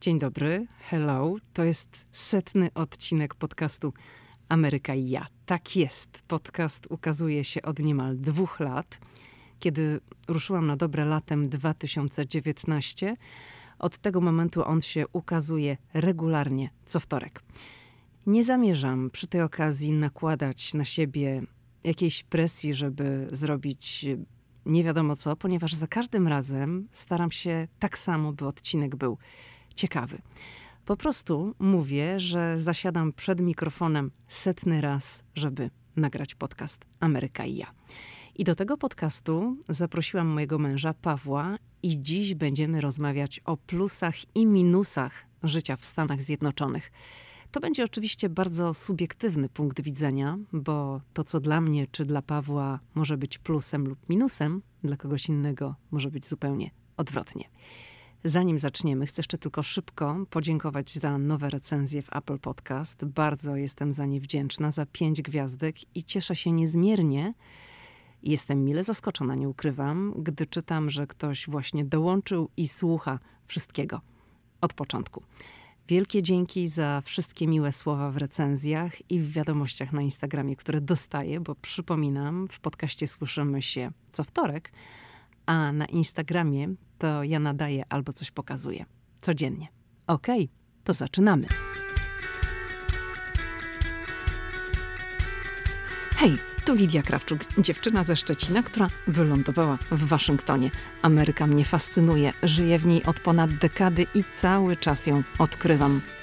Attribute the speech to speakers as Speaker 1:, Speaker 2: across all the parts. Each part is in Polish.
Speaker 1: Dzień dobry, hello. To jest setny odcinek podcastu Ameryka i ja. Tak jest. Podcast ukazuje się od niemal dwóch lat. Kiedy ruszyłam na dobre latem 2019, od tego momentu on się ukazuje regularnie, co wtorek. Nie zamierzam przy tej okazji nakładać na siebie jakiejś presji, żeby zrobić nie wiadomo co, ponieważ za każdym razem staram się tak samo, by odcinek był ciekawy. Po prostu mówię, że zasiadam przed mikrofonem setny raz, żeby nagrać podcast Ameryka i ja. I do tego podcastu zaprosiłam mojego męża Pawła i dziś będziemy rozmawiać o plusach i minusach życia w Stanach Zjednoczonych. To będzie oczywiście bardzo subiektywny punkt widzenia, bo to, co dla mnie czy dla Pawła może być plusem lub minusem, dla kogoś innego może być zupełnie odwrotnie. Zanim zaczniemy, chcę jeszcze tylko szybko podziękować za nowe recenzje w Apple Podcast. Bardzo jestem za nie wdzięczna, za pięć gwiazdek i cieszę się niezmiernie. Jestem mile zaskoczona, nie ukrywam, gdy czytam, że ktoś właśnie dołączył i słucha wszystkiego od początku. Wielkie dzięki za wszystkie miłe słowa w recenzjach i w wiadomościach na Instagramie, które dostaję, bo przypominam, w podcaście słyszymy się co wtorek, a na Instagramie to ja nadaję albo coś pokazuję. Codziennie. Okay, to zaczynamy. Hej, tu Lidia Krawczuk, dziewczyna ze Szczecina, która wylądowała w Waszyngtonie. Ameryka mnie fascynuje, żyję w niej od ponad dekady i cały czas ją odkrywam.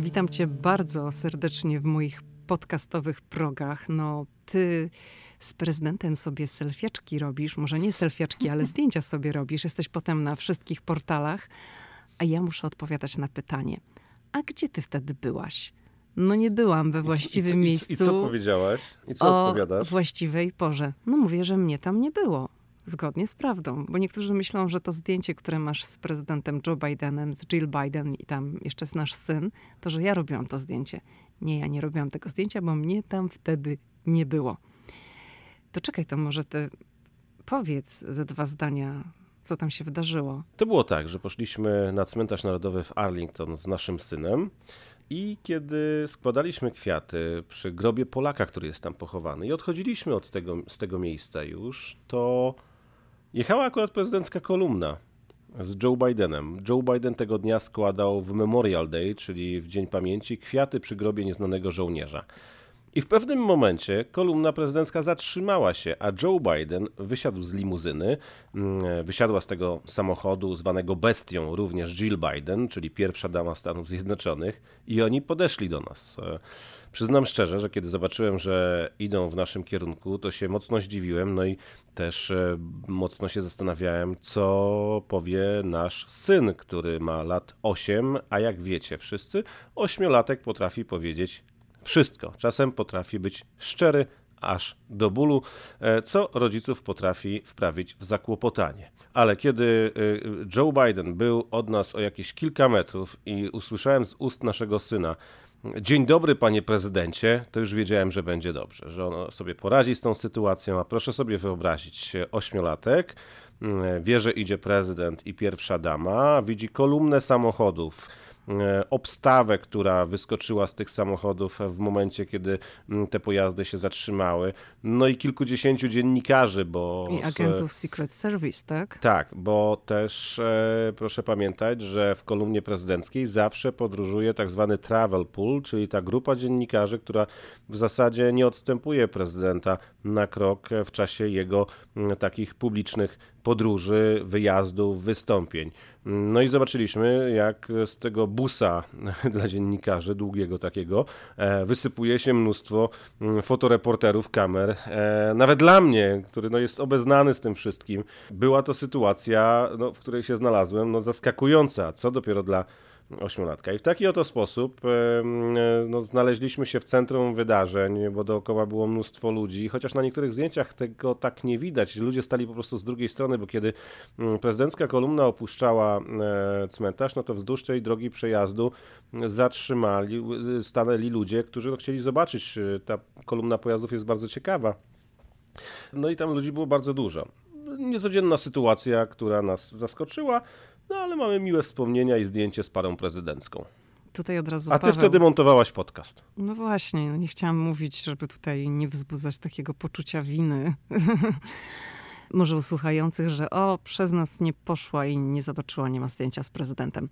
Speaker 1: witam cię bardzo serdecznie w moich podcastowych progach. No, ty z prezydentem sobie selfieczki robisz, może nie selfieczki, ale zdjęcia sobie robisz, jesteś potem na wszystkich portalach, a ja muszę odpowiadać na pytanie, a gdzie ty wtedy byłaś? No nie byłam we właściwym
Speaker 2: I co,
Speaker 1: miejscu.
Speaker 2: I co powiedziałaś? I co
Speaker 1: o
Speaker 2: odpowiadasz?
Speaker 1: właściwej porze. No mówię, że mnie tam nie było. Zgodnie z prawdą, bo niektórzy myślą, że to zdjęcie, które masz z prezydentem Joe Bidenem, z Jill Biden i tam jeszcze jest nasz syn, to że ja robiłam to zdjęcie. Nie, ja nie robiłam tego zdjęcia, bo mnie tam wtedy nie było. To czekaj, to może ty powiedz ze dwa zdania, co tam się wydarzyło.
Speaker 2: To było tak, że poszliśmy na cmentarz narodowy w Arlington z naszym synem. I kiedy składaliśmy kwiaty przy grobie Polaka, który jest tam pochowany, i odchodziliśmy od tego, z tego miejsca już, to jechała akurat prezydencka kolumna z Joe Bidenem. Joe Biden tego dnia składał w Memorial Day, czyli w Dzień Pamięci, kwiaty przy grobie nieznanego żołnierza. I w pewnym momencie kolumna prezydencka zatrzymała się, a Joe Biden wysiadł z limuzyny, mm, wysiadła z tego samochodu zwanego bestią również Jill Biden, czyli pierwsza dama Stanów Zjednoczonych, i oni podeszli do nas. E, przyznam szczerze, że kiedy zobaczyłem, że idą w naszym kierunku, to się mocno zdziwiłem, no i też e, mocno się zastanawiałem, co powie nasz syn, który ma lat 8, a jak wiecie wszyscy, ośmiolatek potrafi powiedzieć wszystko. Czasem potrafi być szczery aż do bólu, e, co rodziców potrafi wprawić w zakłopotanie. Ale kiedy e, Joe Biden był od nas o jakieś kilka metrów i usłyszałem z ust naszego syna, Dzień dobry, panie prezydencie, to już wiedziałem, że będzie dobrze, że on sobie poradzi z tą sytuacją, a proszę sobie wyobrazić, ośmiolatek, wie, że idzie prezydent i pierwsza dama, widzi kolumnę samochodów, obstawę, która wyskoczyła z tych samochodów w momencie, kiedy mm, te pojazdy się zatrzymały. No i kilkudziesięciu dziennikarzy, bo.
Speaker 1: I agentów Secret Service, tak?
Speaker 2: Tak, bo też e, proszę pamiętać, że w kolumnie prezydenckiej zawsze podróżuje tak zwany travel pool, czyli ta grupa dziennikarzy, która w zasadzie nie odstępuje prezydenta na krok w czasie jego mm, takich publicznych podróży, wyjazdów, wystąpień. No i zobaczyliśmy, jak z tego busa dla dziennikarzy, długiego takiego, e, wysypuje się mnóstwo mm, fotoreporterów, kamer. E, nawet dla mnie, który no jest obeznany z tym wszystkim, była to sytuacja, no, w której się znalazłem, no, zaskakująca. Co dopiero dla ośmiolatka. I w taki oto sposób no, znaleźliśmy się w centrum wydarzeń, bo dookoła było mnóstwo ludzi, chociaż na niektórych zdjęciach tego tak nie widać. Ludzie stali po prostu z drugiej strony, bo kiedy mm, prezydencka kolumna opuszczała e, cmentarz, no to wzdłuż tej drogi przejazdu zatrzymali, stanęli ludzie, którzy no, chcieli zobaczyć. E, ta kolumna pojazdów jest bardzo ciekawa. No i tam ludzi było bardzo dużo. Niecodzienna sytuacja, która nas zaskoczyła, no ale mamy miłe wspomnienia i zdjęcie z parą prezydencką.
Speaker 1: Tutaj od razu
Speaker 2: A ty Paweł... wtedy montowałaś podcast.
Speaker 1: No właśnie, no nie chciałam mówić, żeby tutaj nie wzbudzać takiego poczucia winy. Może u słuchających, że o, przez nas nie poszła i nie zobaczyła, nie ma zdjęcia z prezydentem.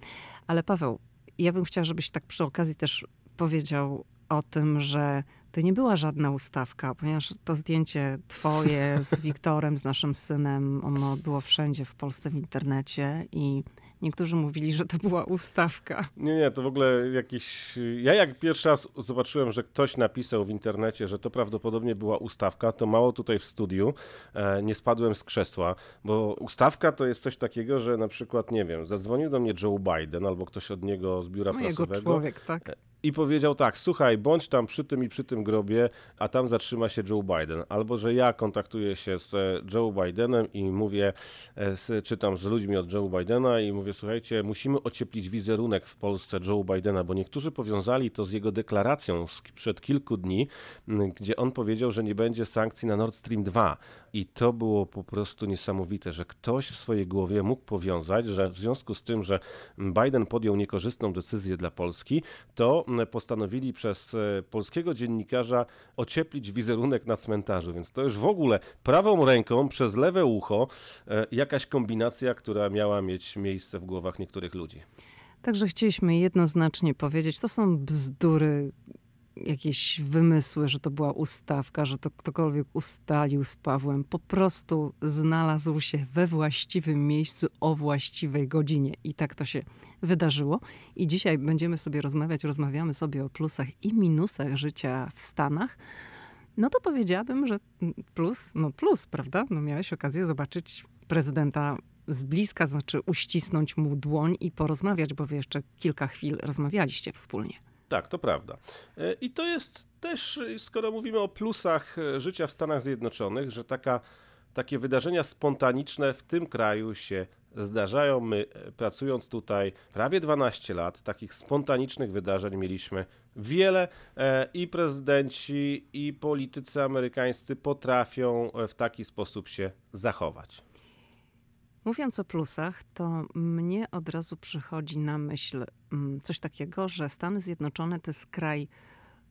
Speaker 1: Ale Paweł, ja bym chciała, żebyś tak przy okazji też powiedział o tym, że to nie była żadna ustawka, ponieważ to zdjęcie twoje z Wiktorem, z naszym synem, ono było wszędzie w Polsce w internecie i niektórzy mówili, że to była ustawka.
Speaker 2: Nie, nie, to w ogóle jakiś... Ja jak pierwszy raz zobaczyłem, że ktoś napisał w internecie, że to prawdopodobnie była ustawka, to mało tutaj w studiu e, nie spadłem z krzesła, bo ustawka to jest coś takiego, że na przykład, nie wiem, zadzwonił do mnie Joe Biden albo ktoś od niego z biura
Speaker 1: no,
Speaker 2: prasowego.
Speaker 1: Jego człowiek, tak
Speaker 2: e, i powiedział tak, słuchaj, bądź tam przy tym i przy tym grobie, a tam zatrzyma się Joe Biden. Albo, że ja kontaktuję się z e, Joe Bidenem i mówię, e, czytam z ludźmi od Joe Bidena i mówię, słuchajcie, musimy ocieplić wizerunek w Polsce Joe Bidena, bo niektórzy powiązali to z jego deklaracją sprzed kilku dni, gdzie on powiedział, że nie będzie sankcji na Nord Stream 2. I to było po prostu niesamowite, że ktoś w swojej głowie mógł powiązać, że w związku z tym, że Biden podjął niekorzystną decyzję dla Polski, to postanowili przez e, polskiego dziennikarza ocieplić wizerunek na cmentarzu. Więc to już w ogóle prawą ręką przez lewe ucho e, jakaś kombinacja, która miała mieć miejsce w głowach niektórych ludzi.
Speaker 1: Także chcieliśmy jednoznacznie powiedzieć, to są bzdury, jakieś wymysły, że to była ustawka, że to ktokolwiek ustalił z Pawłem. Po prostu znalazł się we właściwym miejscu o właściwej godzinie. I tak to się wydarzyło. I dzisiaj będziemy sobie rozmawiać, rozmawiamy sobie o plusach i minusach życia w Stanach. No to powiedziałabym, że plus, no plus, prawda? No miałeś okazję zobaczyć prezydenta z bliska, znaczy uścisnąć mu dłoń i porozmawiać, bo wy jeszcze kilka chwil rozmawialiście wspólnie.
Speaker 2: Tak, to prawda. E, I to jest też, skoro mówimy o plusach e, życia w Stanach Zjednoczonych, że taka, takie wydarzenia spontaniczne w tym kraju się zdarzają. My, e, pracując tutaj prawie 12 lat, takich spontanicznych wydarzeń mieliśmy wiele i prezydenci, i politycy amerykańscy potrafią w taki sposób się zachować.
Speaker 1: Mówiąc o plusach, to mnie od razu przychodzi na myśl mm, coś takiego, że Stany Zjednoczone to jest kraj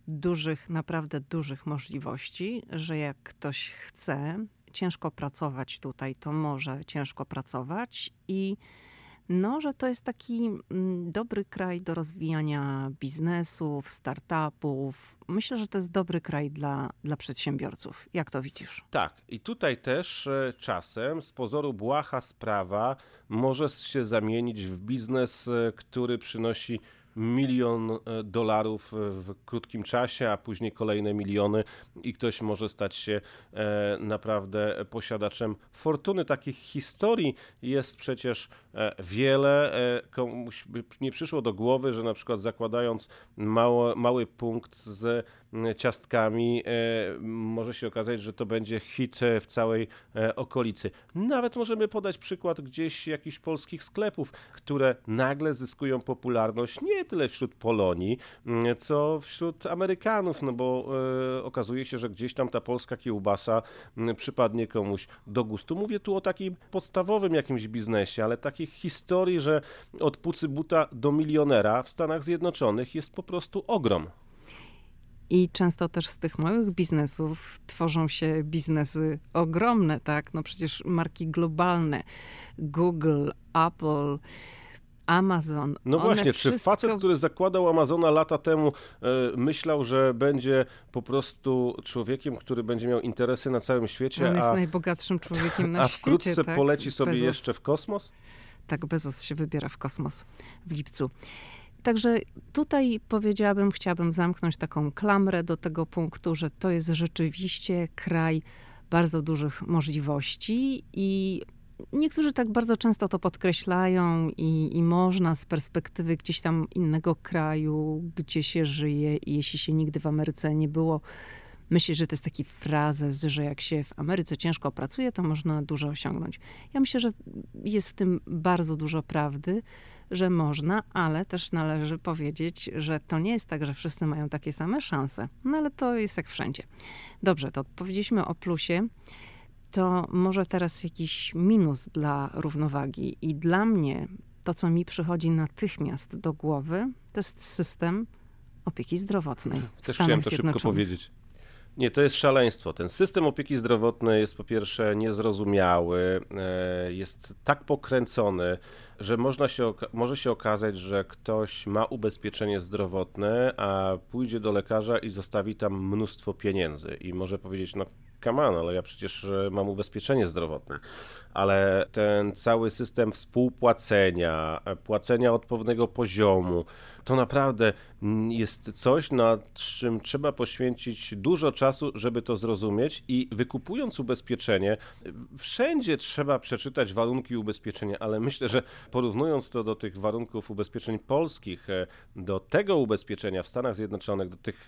Speaker 1: dużych, naprawdę dużych możliwości, że jak ktoś chce ciężko pracować tutaj, to może ciężko pracować i no, że to jest taki mm, dobry kraj do rozwijania biznesów, startupów. Myślę, że to jest dobry kraj dla, dla przedsiębiorców. Jak to widzisz?
Speaker 2: Tak, i tutaj też e, czasem z pozoru błaha sprawa może się zamienić w biznes, e, który przynosi milion e, dolarów w krótkim czasie, a później kolejne miliony i ktoś może stać się e, naprawdę posiadaczem fortuny. Takich historii jest przecież e, wiele. Komuś nie przyszło do głowy, że na przykład zakładając mało, mały punkt z ciastkami może się okazać, że to będzie hit w całej okolicy. Nawet możemy podać przykład gdzieś jakichś polskich sklepów, które nagle zyskują popularność nie tyle wśród Polonii, mm, co wśród Amerykanów, no bo e, okazuje się, że gdzieś tam ta polska kiełbasa mm, przypadnie komuś do gustu. Mówię tu o takim podstawowym jakimś biznesie, ale takich historii, że od pucy buta do milionera w Stanach Zjednoczonych jest po prostu ogrom.
Speaker 1: I często też z tych małych biznesów tworzą się biznesy ogromne, tak? No przecież marki globalne, Google, Apple, Amazon.
Speaker 2: No właśnie, wszystko... czy facet, który zakładał Amazona lata temu, e, myślał, że będzie po prostu człowiekiem, który będzie miał interesy na całym świecie?
Speaker 1: On jest a, najbogatszym człowiekiem na
Speaker 2: a
Speaker 1: świecie.
Speaker 2: A wkrótce tak? poleci sobie Bezos. jeszcze w kosmos?
Speaker 1: Tak, Bezos się wybiera w kosmos w lipcu. Także tutaj powiedziałabym, chciałabym zamknąć taką klamrę do tego punktu, że to jest rzeczywiście kraj bardzo dużych możliwości i niektórzy tak bardzo często to podkreślają i, i można z perspektywy gdzieś tam innego kraju, gdzie się żyje i jeśli się nigdy w Ameryce nie było, myśleć, że to jest taki frazes, że jak się w Ameryce ciężko pracuje, to można dużo osiągnąć. Ja myślę, że jest w tym bardzo dużo prawdy, że można, ale też należy powiedzieć, że to nie jest tak, że wszyscy mają takie same szanse. No ale to jest jak wszędzie. Dobrze, to powiedzieliśmy o plusie. To może teraz jakiś minus dla równowagi. I dla mnie to, co mi przychodzi natychmiast do głowy, to jest system opieki zdrowotnej.
Speaker 2: Też chciałem to szybko powiedzieć. Nie, to jest szaleństwo. Ten system opieki zdrowotnej jest po pierwsze niezrozumiały, e, jest tak pokręcony, że można się, może się okazać, że ktoś ma ubezpieczenie zdrowotne, a pójdzie do lekarza i zostawi tam mnóstwo pieniędzy i może powiedzieć, no on, ale ja przecież e, mam ubezpieczenie zdrowotne. Ale ten cały system współpłacenia, e, płacenia od pewnego poziomu, to naprawdę jest coś, nad czym trzeba poświęcić dużo czasu, żeby to zrozumieć i wykupując ubezpieczenie, wszędzie trzeba przeczytać warunki ubezpieczenia, ale myślę, że porównując to do tych warunków ubezpieczeń polskich, e, do tego ubezpieczenia w Stanach Zjednoczonych, do tych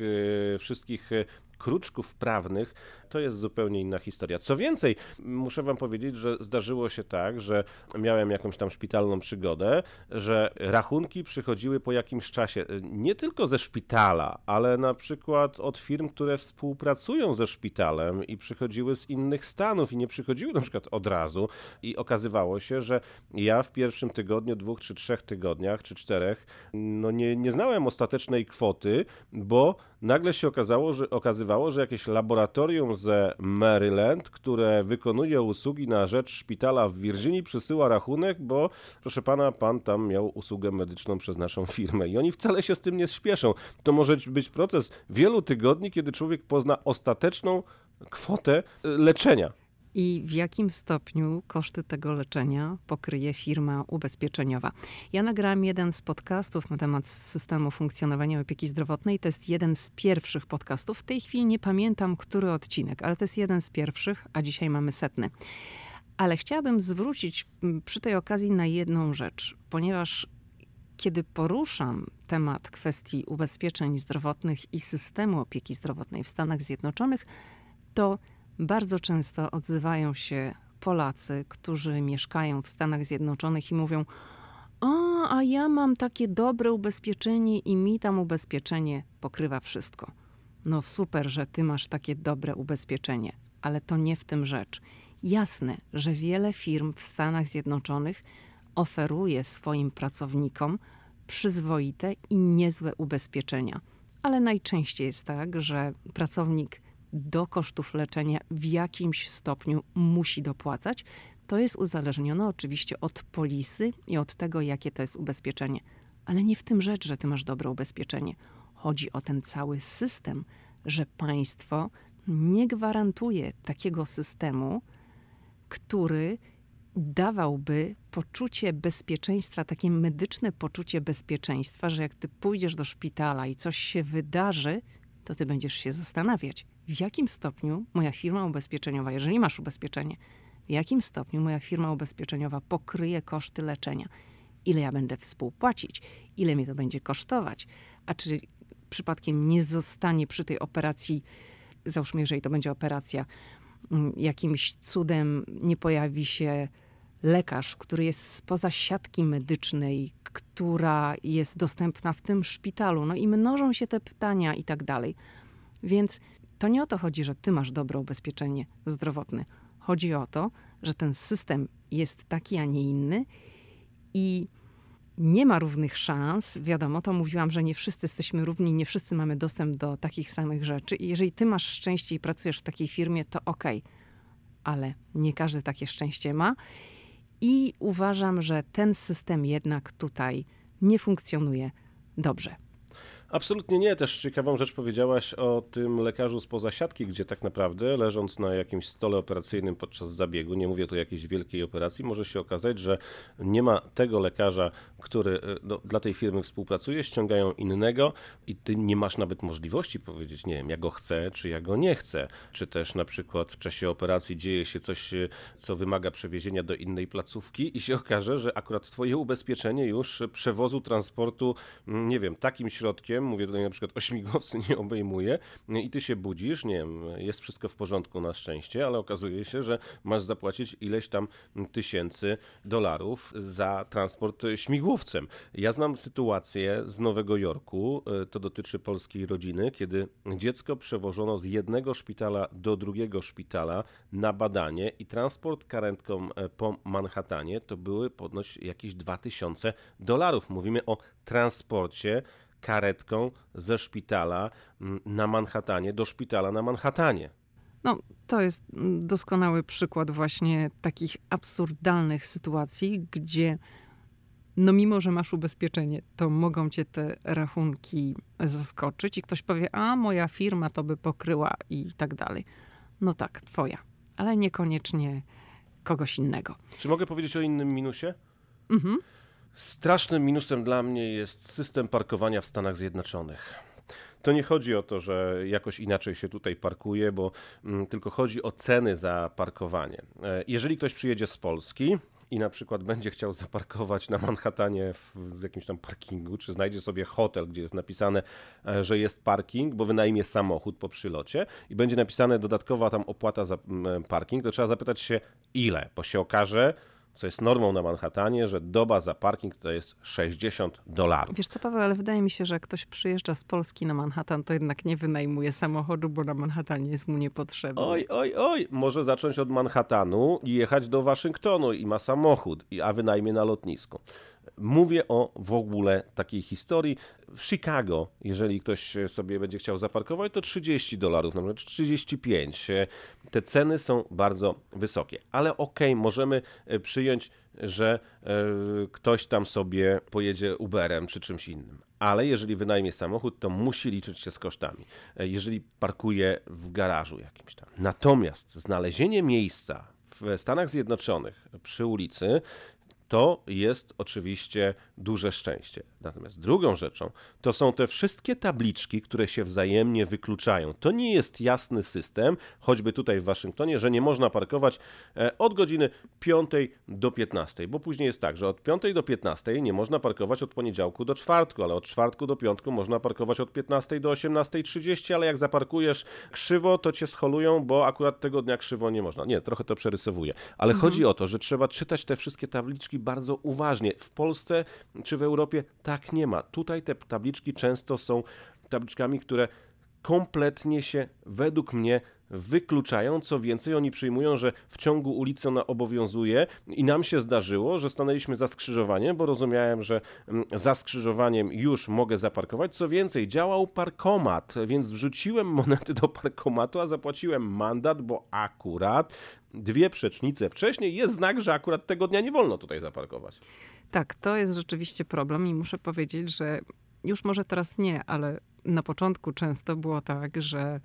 Speaker 2: wszystkich kruczków prawnych, to jest zupełnie inna historia. Co więcej, muszę wam powiedzieć, że zdarzyło się tak, że miałem jakąś tam szpitalną przygodę, że rachunki przychodziły po jakimś czasie, nie tylko ze szpitala, ale na przykład od firm, które współpracują ze szpitalem i przychodziły z innych stanów i nie przychodziły na przykład od razu i okazywało się, że ja w pierwszym tygodniu, dwóch czy trzech tygodniach, czy czterech, no nie, nie znałem ostatecznej kwoty, bo nagle się okazało, że, okazywało, że jakieś laboratorium ze Maryland, które wykonuje usługi na rzecz szpitala w Virginii, przysyła rachunek, bo proszę pana, pan tam miał usługę medyczną przez naszą firmę. Oni wcale się z tym nie śpieszą. To może być proces wielu tygodni, kiedy człowiek pozna ostateczną kwotę leczenia
Speaker 1: i w jakim stopniu koszty tego leczenia pokryje firma ubezpieczeniowa. Ja nagrałam jeden z podcastów na temat systemu funkcjonowania opieki zdrowotnej. To jest jeden z pierwszych podcastów. W tej chwili nie pamiętam, który odcinek, ale to jest jeden z pierwszych, a dzisiaj mamy setny. Ale chciałabym zwrócić przy tej okazji na jedną rzecz, ponieważ kiedy poruszam temat kwestii ubezpieczeń zdrowotnych i systemu opieki zdrowotnej w Stanach Zjednoczonych, to bardzo często odzywają się Polacy, którzy mieszkają w Stanach Zjednoczonych i mówią: O, a ja mam takie dobre ubezpieczenie i mi tam ubezpieczenie pokrywa wszystko. No super, że ty masz takie dobre ubezpieczenie, ale to nie w tym rzecz. Jasne, że wiele firm w Stanach Zjednoczonych oferuje swoim pracownikom przyzwoite i niezłe ubezpieczenia, ale najczęściej jest tak, że pracownik do kosztów leczenia w jakimś stopniu musi dopłacać. To jest uzależnione oczywiście od polisy i od tego, jakie to jest ubezpieczenie. Ale nie w tym rzecz, że ty masz dobre ubezpieczenie. Chodzi o ten cały system, że państwo nie gwarantuje takiego systemu, który dawałby poczucie bezpieczeństwa, takie medyczne poczucie bezpieczeństwa, że jak ty pójdziesz do szpitala i coś się wydarzy, to ty będziesz się zastanawiać, w jakim stopniu moja firma ubezpieczeniowa, jeżeli masz ubezpieczenie, w jakim stopniu moja firma ubezpieczeniowa pokryje koszty leczenia, ile ja będę współpłacić, ile mnie to będzie kosztować, a czy przypadkiem nie zostanie przy tej operacji, załóżmy, jeżeli to będzie operacja, mm, jakimś cudem nie pojawi się lekarz, który jest spoza siatki medycznej, która jest dostępna w tym szpitalu. No i mnożą się te pytania i tak dalej. Więc to nie o to chodzi, że ty masz dobre ubezpieczenie zdrowotne. Chodzi o to, że ten system jest taki, a nie inny i nie ma równych szans. Wiadomo, to mówiłam, że nie wszyscy jesteśmy równi, nie wszyscy mamy dostęp do takich samych rzeczy. I jeżeli ty masz szczęście i pracujesz w takiej firmie, to okej, okay. ale nie każdy takie szczęście ma. I uważam, że ten system jednak tutaj nie funkcjonuje dobrze.
Speaker 2: Absolutnie nie. Też ciekawą rzecz powiedziałaś o tym lekarzu spoza siatki, gdzie tak naprawdę leżąc na jakimś stole operacyjnym podczas zabiegu, nie mówię tu o jakiejś wielkiej operacji, może się okazać, że nie ma tego lekarza, który e, no, dla tej firmy współpracuje, ściągają innego i ty nie masz nawet możliwości powiedzieć, nie wiem, ja go chcę, czy ja go nie chcę. Czy też na przykład w czasie operacji dzieje się coś, e, co wymaga przewiezienia do innej placówki i się okaże, że akurat twoje ubezpieczenie już przewozu, transportu, mm, nie wiem, takim środkiem, mówię tutaj na przykład o śmigłowcu, nie obejmuje i ty się budzisz, nie wiem, jest wszystko w porządku na szczęście, ale okazuje się, że masz zapłacić ileś tam tysięcy dolarów za transport śmigłowcem. Ja znam sytuację z Nowego Jorku, e, to dotyczy polskiej rodziny, kiedy dziecko przewożono z jednego szpitala do drugiego szpitala na badanie i transport karetką e, po Manhattanie to były podnoś jakieś 2000 dolarów. Mówimy o transporcie karetką ze szpitala mm, na Manhattanie do szpitala na Manhattanie.
Speaker 1: No, to jest doskonały przykład właśnie takich absurdalnych sytuacji, gdzie no mimo, że masz ubezpieczenie, to mogą cię te rachunki zaskoczyć i ktoś powie, a moja firma to by pokryła i tak dalej. No tak, twoja, ale niekoniecznie kogoś innego.
Speaker 2: Czy mogę powiedzieć o innym minusie? Mhm. Strasznym minusem dla mnie jest system parkowania w Stanach Zjednoczonych. To nie chodzi o to, że jakoś inaczej się tutaj parkuje, bo mm, tylko chodzi o ceny za parkowanie. E, jeżeli ktoś przyjedzie z Polski, i na przykład będzie chciał zaparkować na Manhattanie w jakimś tam parkingu, czy znajdzie sobie hotel, gdzie jest napisane, e, że jest parking, bo wynajmie samochód po przylocie i będzie napisane dodatkowa tam opłata za parking, to trzeba zapytać się ile, bo się okaże, co jest normą na Manhattanie, że doba za parking to jest 60 dolarów.
Speaker 1: Wiesz co, Paweł, ale wydaje mi się, że jak ktoś przyjeżdża z Polski na Manhattan, to jednak nie wynajmuje samochodu, bo na Manhattanie jest mu niepotrzebny.
Speaker 2: Oj, oj, oj, może zacząć od Manhattanu i jechać do Waszyngtonu i ma samochód, a wynajmie na lotnisku. Mówię o w ogóle takiej historii. W Chicago, jeżeli ktoś sobie będzie chciał zaparkować, to 30 dolarów, nawet 35. Te ceny są bardzo wysokie, ale okej, okay, możemy e, przyjąć, że e, ktoś tam sobie pojedzie Uberem czy czymś innym. Ale jeżeli wynajmie samochód, to musi liczyć się z kosztami. E, jeżeli parkuje w garażu jakimś tam. Natomiast znalezienie miejsca w Stanach Zjednoczonych przy ulicy to jest oczywiście duże szczęście. Natomiast drugą rzeczą to są te wszystkie tabliczki, które się wzajemnie wykluczają. To nie jest jasny system, choćby tutaj w Waszyngtonie, że nie można parkować e, od godziny 5 do 15, bo później jest tak, że od 5 do 15 nie można parkować od poniedziałku do czwartku, ale od czwartku do piątku można parkować od 15 do 18.30, ale jak zaparkujesz krzywo, to cię scholują, bo akurat tego dnia krzywo nie można. Nie, trochę to przerysowuję, ale mhm. chodzi o to, że trzeba czytać te wszystkie tabliczki bardzo uważnie. W Polsce czy w Europie tak nie ma. Tutaj te tabliczki często są tabliczkami, które kompletnie się według mnie wykluczają. Co więcej, oni przyjmują, że w ciągu ulicy ona obowiązuje i nam się zdarzyło, że stanęliśmy za skrzyżowaniem, bo rozumiałem, że mm, za skrzyżowaniem już mogę zaparkować. Co więcej, działał parkomat, więc wrzuciłem monety do parkomatu, a zapłaciłem mandat, bo akurat dwie przecznice wcześniej jest znak, że akurat tego dnia nie wolno tutaj zaparkować.
Speaker 1: Tak, to jest rzeczywiście problem i muszę powiedzieć, że już może teraz nie, ale na początku często było tak, że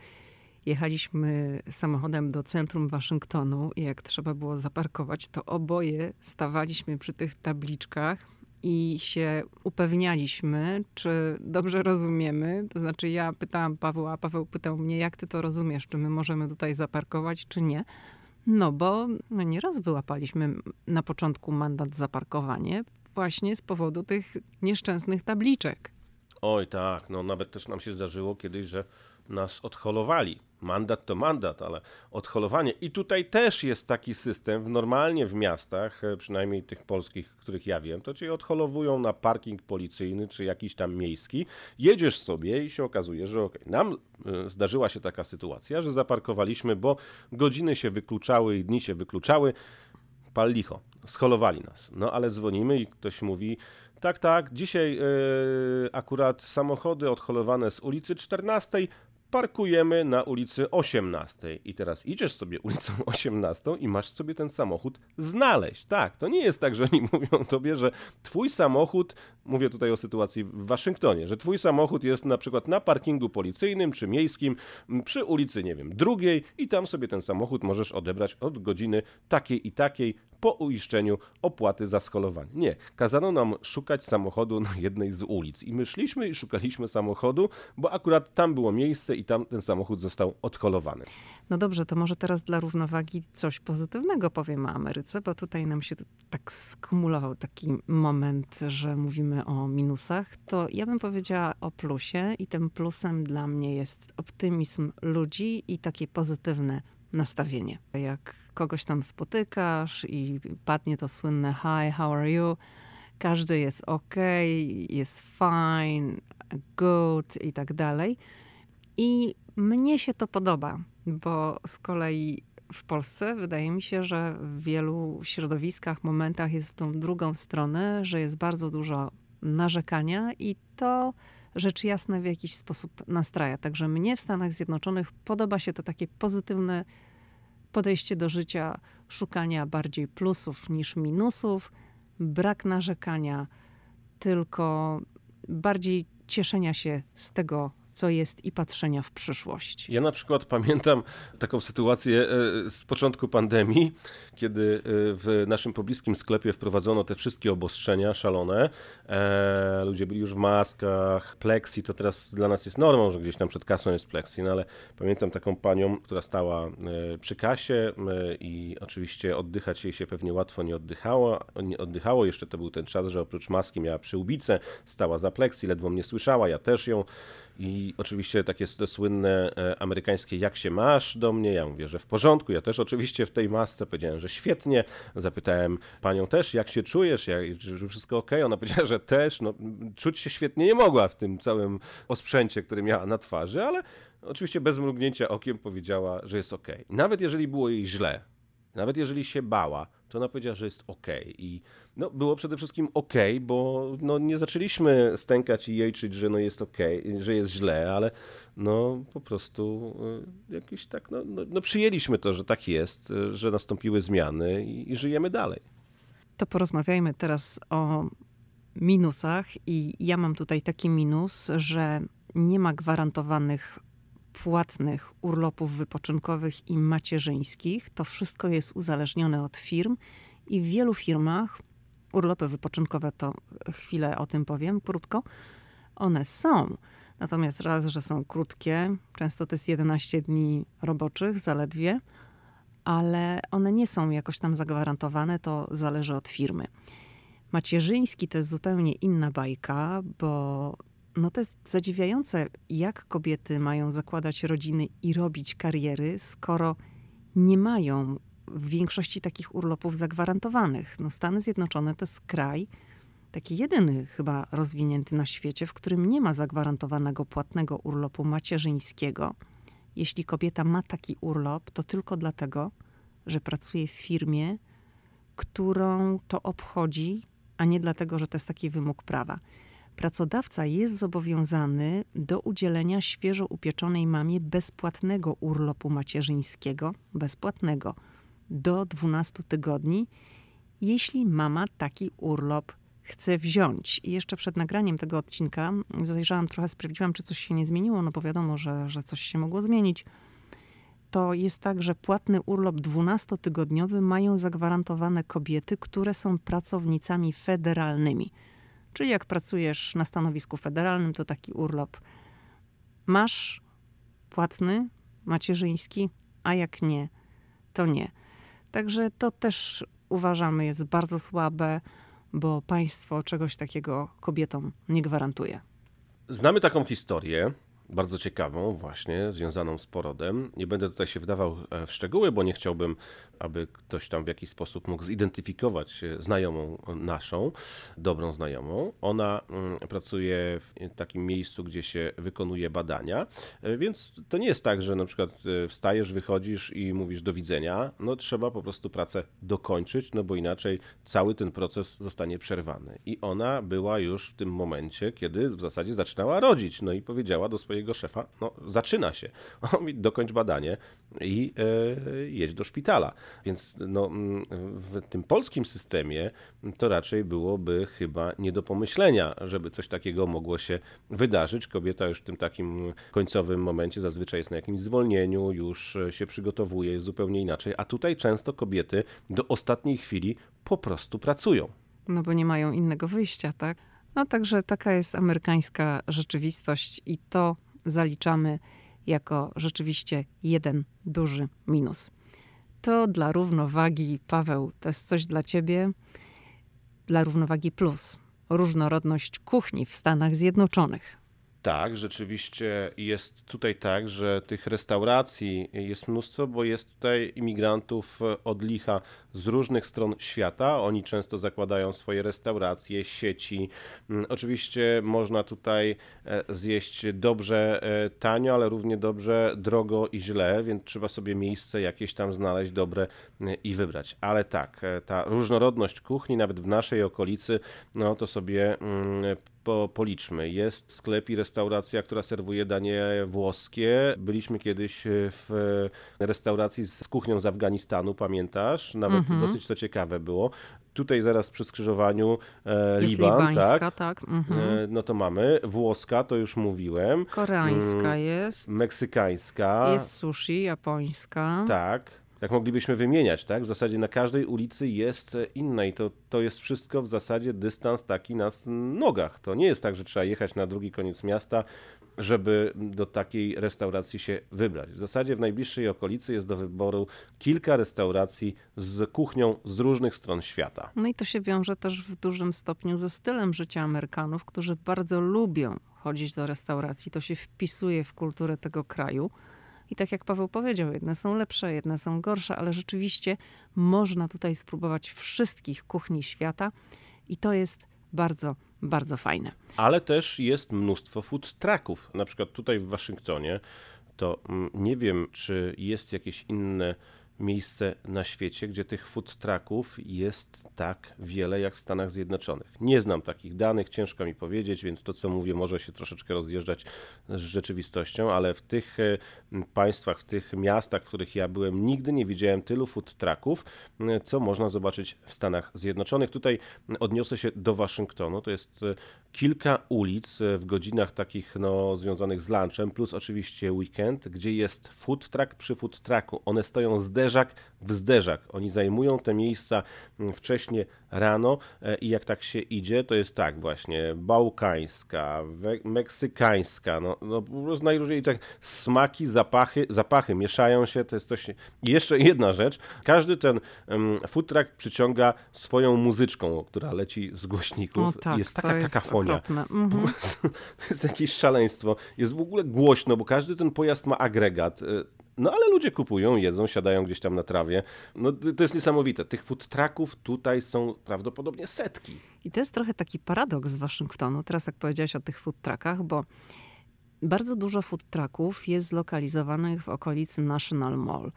Speaker 1: jechaliśmy samochodem do centrum Waszyngtonu i jak trzeba było zaparkować, to oboje stawaliśmy przy tych tabliczkach i się upewnialiśmy, czy dobrze rozumiemy. To znaczy, ja pytałam Pawła, a Paweł pytał mnie, jak ty to rozumiesz, czy my możemy tutaj zaparkować, czy nie. No bo no nieraz wyłapaliśmy na początku mandat za parkowanie właśnie z powodu tych nieszczęsnych tabliczek.
Speaker 2: Oj tak, no nawet też nam się zdarzyło kiedyś, że nas odholowali. Mandat to mandat, ale odholowanie. I tutaj też jest taki system, normalnie w miastach, e, przynajmniej tych polskich, których ja wiem, to cię odholowują na parking policyjny czy jakiś tam miejski. Jedziesz sobie i się okazuje, że. Okay. Nam e, zdarzyła się taka sytuacja, że zaparkowaliśmy, bo godziny się wykluczały i dni się wykluczały. Pal licho, scholowali nas. No ale dzwonimy i ktoś mówi, tak, tak, dzisiaj yy, akurat samochody odholowane z ulicy 14 parkujemy na ulicy 18 i teraz idziesz sobie ulicą 18 i masz sobie ten samochód znaleźć. Tak, to nie jest tak, że oni mówią tobie, że twój samochód, mówię tutaj o sytuacji w Waszyngtonie, że twój samochód jest na przykład na parkingu policyjnym czy miejskim przy ulicy, nie wiem, drugiej i tam sobie ten samochód możesz odebrać od godziny takiej i takiej po uiszczeniu opłaty za skolowanie. Nie, kazano nam szukać samochodu na jednej z ulic i my szliśmy i szukaliśmy samochodu, bo akurat tam było miejsce i tam ten samochód został odholowany.
Speaker 1: No dobrze, to może teraz dla równowagi coś pozytywnego powiem o Ameryce, bo tutaj nam się tak skumulował taki moment, że mówimy o minusach. To ja bym powiedziała o plusie i tym plusem dla mnie jest optymizm ludzi i takie pozytywne nastawienie. Jak kogoś tam spotykasz i padnie to słynne hi, how are you? Każdy jest ok, jest fine, good i tak dalej. I mnie się to podoba, bo z kolei w Polsce wydaje mi się, że w wielu środowiskach, momentach jest w tą drugą stronę, że jest bardzo dużo narzekania i to rzecz jasna w jakiś sposób nastraja. Także mnie w Stanach Zjednoczonych podoba się to takie pozytywne podejście do życia, szukania bardziej plusów niż minusów, brak narzekania, tylko bardziej cieszenia się z tego, co jest i patrzenia w przyszłość.
Speaker 2: Ja na przykład pamiętam taką sytuację e, z początku pandemii, kiedy e, w naszym pobliskim sklepie wprowadzono te wszystkie obostrzenia szalone. E, ludzie byli już w maskach, plexi, to teraz dla nas jest normą, że gdzieś tam przed kasą jest plexi, no ale pamiętam taką panią, która stała przy kasie i oczywiście oddychać jej się pewnie łatwo nie oddychało, nie oddychało. Jeszcze to był ten czas, że oprócz maski miała przyłbicę, stała za plexi, ledwo mnie słyszała, ja też ją i oczywiście takie to słynne e, amerykańskie jak się masz do mnie, ja mówię, że w porządku, ja też oczywiście w tej masce. Powiedziałem, że świetnie, zapytałem panią też, jak się czujesz, jak, że wszystko ok, ona powiedziała, że też, no czuć się świetnie. Nie mogła w tym całym osprzęcie, który miała na twarzy, ale oczywiście bez mrugnięcia okiem powiedziała, że jest ok. Nawet jeżeli było jej źle, nawet jeżeli się bała, to ona powiedziała, że jest ok. I no, było przede wszystkim ok, bo no, nie zaczęliśmy stękać i jejczyć, że no, jest ok, że jest źle, ale no, po prostu y, jakiś tak, no, no, no, przyjęliśmy to, że tak jest, że nastąpiły zmiany i, i żyjemy dalej.
Speaker 1: To porozmawiajmy teraz o minusach i ja mam tutaj taki minus, że nie ma gwarantowanych płatnych urlopów wypoczynkowych i macierzyńskich. To wszystko jest uzależnione od firm i w wielu firmach urlopy wypoczynkowe to chwilę o tym powiem krótko. One są. Natomiast raz, że są krótkie, często to jest 11 dni roboczych zaledwie, ale one nie są jakoś tam zagwarantowane, to zależy od firmy. Macierzyński to jest zupełnie inna bajka, bo no to jest zadziwiające, jak kobiety mają zakładać rodziny i robić kariery, skoro nie mają w większości takich urlopów zagwarantowanych. No Stany Zjednoczone to jest kraj, taki jedyny chyba rozwinięty na świecie, w którym nie ma zagwarantowanego płatnego urlopu macierzyńskiego. Jeśli kobieta ma taki urlop, to tylko dlatego, że pracuje w firmie, którą to obchodzi, a nie dlatego, że to jest taki wymóg prawa pracodawca jest zobowiązany do udzielenia świeżo upieczonej mamie bezpłatnego urlopu macierzyńskiego, bezpłatnego, do 12 tygodni, jeśli mama taki urlop chce wziąć. I jeszcze przed nagraniem tego odcinka zajrzałam trochę, sprawdziłam, czy coś się nie zmieniło, no bo wiadomo, że, że coś się mogło zmienić. To jest tak, że płatny urlop 12-tygodniowy mają zagwarantowane kobiety, które są pracownicami federalnymi. Czyli jak pracujesz na stanowisku federalnym, to taki urlop masz płatny, macierzyński, a jak nie, to nie. Także to też uważamy jest bardzo słabe, bo państwo czegoś takiego kobietom nie gwarantuje.
Speaker 2: Znamy taką historię, bardzo ciekawą, właśnie związaną z porodem. Nie będę tutaj się wdawał e, w szczegóły, bo nie chciałbym, aby ktoś tam w jakiś sposób mógł zidentyfikować znajomą naszą, dobrą znajomą. Ona mm, pracuje w takim miejscu, gdzie się wykonuje badania, e, więc to nie jest tak, że na przykład e, wstajesz, wychodzisz i mówisz do widzenia. No trzeba po prostu pracę dokończyć, no bo inaczej cały ten proces zostanie przerwany. I ona była już w tym momencie, kiedy w zasadzie zaczynała rodzić, no i powiedziała do swojego szefa, no zaczyna się. Dokończ badanie i e, jedź do szpitala. Więc no, mm, w tym polskim systemie to raczej byłoby chyba nie do pomyślenia, żeby coś takiego mogło się wydarzyć. Kobieta już w tym takim końcowym momencie zazwyczaj jest na jakimś zwolnieniu, już się przygotowuje, jest zupełnie inaczej. A tutaj często kobiety do ostatniej chwili po prostu pracują.
Speaker 1: No bo nie mają innego wyjścia, tak? No także taka jest amerykańska rzeczywistość i to zaliczamy jako rzeczywiście jeden duży minus. To dla równowagi, Paweł, to jest coś dla ciebie, dla równowagi plus. Różnorodność kuchni w Stanach Zjednoczonych.
Speaker 2: Tak, rzeczywiście jest tutaj tak, że tych restauracji jest mnóstwo, bo jest tutaj imigrantów od licha z różnych stron świata. Oni często zakładają swoje restauracje, sieci. Mm, oczywiście można tutaj e, zjeść dobrze, e, tanio, ale równie dobrze drogo i źle, więc trzeba sobie miejsce jakieś tam znaleźć dobre e, i wybrać. Ale tak, ta różnorodność kuchni, nawet w naszej okolicy, no to sobie mm, po, policzmy. Jest sklep i restauracja, która serwuje danie włoskie. Byliśmy kiedyś w restauracji z kuchnią z Afganistanu, pamiętasz? Nawet mhm. dosyć to ciekawe było. Tutaj zaraz przy skrzyżowaniu e, Liban, tak?
Speaker 1: tak. Mhm.
Speaker 2: E, no to mamy. Włoska, to już mówiłem.
Speaker 1: Koreańska mm, jest.
Speaker 2: Meksykańska.
Speaker 1: Jest sushi, japońska.
Speaker 2: Tak jak moglibyśmy wymieniać, tak? W zasadzie na każdej ulicy jest inna i to, to jest wszystko w zasadzie dystans taki na nogach. To nie jest tak, że trzeba jechać na drugi koniec miasta, żeby do takiej restauracji się wybrać. W zasadzie w najbliższej okolicy jest do wyboru kilka restauracji z kuchnią z różnych stron świata.
Speaker 1: No i to się wiąże też w dużym stopniu ze stylem życia Amerykanów, którzy bardzo lubią chodzić do restauracji. To się wpisuje w kulturę tego kraju. I tak jak Paweł powiedział, jedne są lepsze, jedne są gorsze, ale rzeczywiście można tutaj spróbować wszystkich kuchni świata i to jest bardzo, bardzo fajne.
Speaker 2: Ale też jest mnóstwo food trucków. Na przykład tutaj w Waszyngtonie to mm, nie wiem, czy jest jakieś inne miejsce na świecie, gdzie tych food trucków jest tak wiele jak w Stanach Zjednoczonych. Nie znam takich danych, ciężko mi powiedzieć, więc to co mówię może się troszeczkę rozjeżdżać z rzeczywistością, ale w tych e, państwach, w tych miastach, w których ja byłem, nigdy nie widziałem tylu food trucków, e, co można zobaczyć w Stanach Zjednoczonych. Tutaj odniosę się do Waszyngtonu. To jest e, kilka ulic w godzinach takich no, związanych z lunchem, plus oczywiście weekend, gdzie jest food truck przy food trucku. One stoją zderzak w zderzak. Oni zajmują te miejsca mm, wcześnie rano e, i jak tak się idzie, to jest tak właśnie bałkańska, meksykańska, no, no po prostu najróżniej tak smaki, zapachy, zapachy mieszają się, to jest coś... I jeszcze jedna rzecz, każdy ten um, food truck przyciąga swoją muzyczką, która leci z głośników.
Speaker 1: tak,
Speaker 2: jest taka
Speaker 1: jest
Speaker 2: kakafonia.
Speaker 1: Mhm.
Speaker 2: To jest jakieś szaleństwo. Jest w ogóle głośno, bo każdy ten pojazd ma agregat. No ale ludzie kupują, jedzą, siadają gdzieś tam na trawie. No to jest niesamowite. Tych food trucków tutaj są prawdopodobnie setki.
Speaker 1: I to jest trochę taki paradoks z Waszyngtonu, teraz jak powiedziałeś o tych food truckach, bo bardzo dużo food trucków jest zlokalizowanych w okolicy National Mall,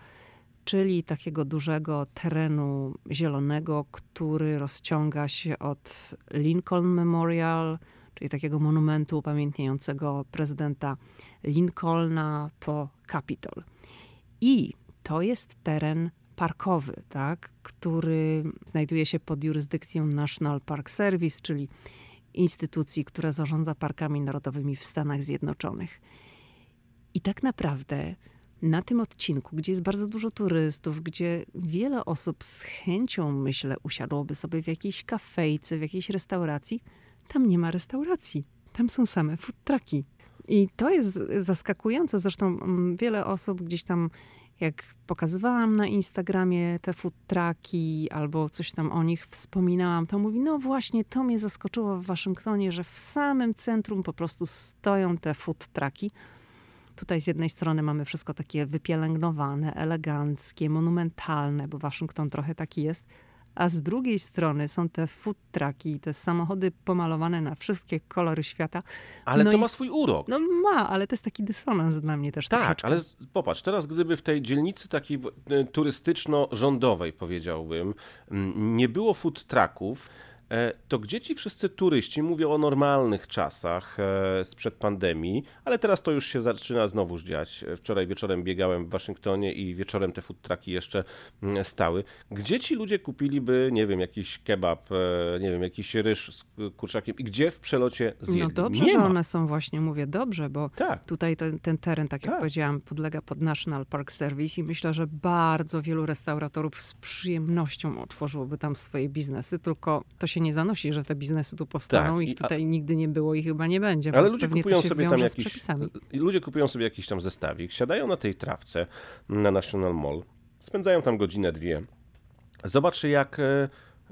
Speaker 1: czyli takiego dużego terenu zielonego, który rozciąga się od Lincoln Memorial, czyli takiego monumentu upamiętniającego prezydenta Lincolna po Capitol. I to jest teren parkowy, tak, który znajduje się pod jurysdykcją National Park Service, czyli instytucji, która zarządza parkami narodowymi w Stanach Zjednoczonych. I tak naprawdę na tym odcinku, gdzie jest bardzo dużo turystów, gdzie wiele osób z chęcią, myślę, usiadłoby sobie w jakiejś kafejce, w jakiejś restauracji, tam nie ma restauracji. Tam są same food trucki. I to jest zaskakujące. Zresztą mm, wiele osób gdzieś tam, jak pokazywałam na Instagramie te food trucki albo coś tam o nich wspominałam, to mówi, no właśnie, to mnie zaskoczyło w Waszyngtonie, że w samym centrum po prostu stoją te food trucki. Tutaj z jednej strony mamy wszystko takie wypielęgnowane, eleganckie, monumentalne, bo Waszyngton trochę taki jest, a z drugiej strony są te food trucki, te samochody pomalowane na wszystkie kolory świata.
Speaker 2: Ale no to i, ma swój urok.
Speaker 1: No ma, ale to jest taki dysonans dla mnie też
Speaker 2: Tak,
Speaker 1: troszeczkę.
Speaker 2: ale popatrz, teraz gdyby w tej dzielnicy takiej e, turystyczno-rządowej, powiedziałbym, nie było food trucków, to gdzie ci wszyscy turyści mówią o normalnych czasach e, sprzed pandemii, ale teraz to już się zaczyna znowu dziać. Wczoraj wieczorem biegałem w Waszyngtonie i wieczorem te food trucki jeszcze mm, stały. Gdzie ci ludzie kupiliby, nie wiem, jakiś kebab, nie wiem, jakiś ryż z kurczakiem i gdzie w przelocie zjedli?
Speaker 1: No dobrze,
Speaker 2: nie
Speaker 1: że
Speaker 2: ma.
Speaker 1: one są właśnie, mówię dobrze, bo
Speaker 2: Tak.
Speaker 1: tutaj ten, ten teren, tak jak
Speaker 2: Tak.
Speaker 1: powiedziałam, podlega pod National Park Service i myślę, że bardzo wielu restauratorów z przyjemnością otworzyłoby tam swoje biznesy, tylko to się nie zanosi, że te biznesy tu powstaną,
Speaker 2: Tak, i-
Speaker 1: ich tutaj nigdy nie było i chyba nie będzie.
Speaker 2: Ale ludzie kupują sobie tam jakiś. Ludzie kupują sobie jakiś tam zestawik, siadają na tej trawce na National Mall, spędzają tam godzinę, dwie. Zobaczcie, jak.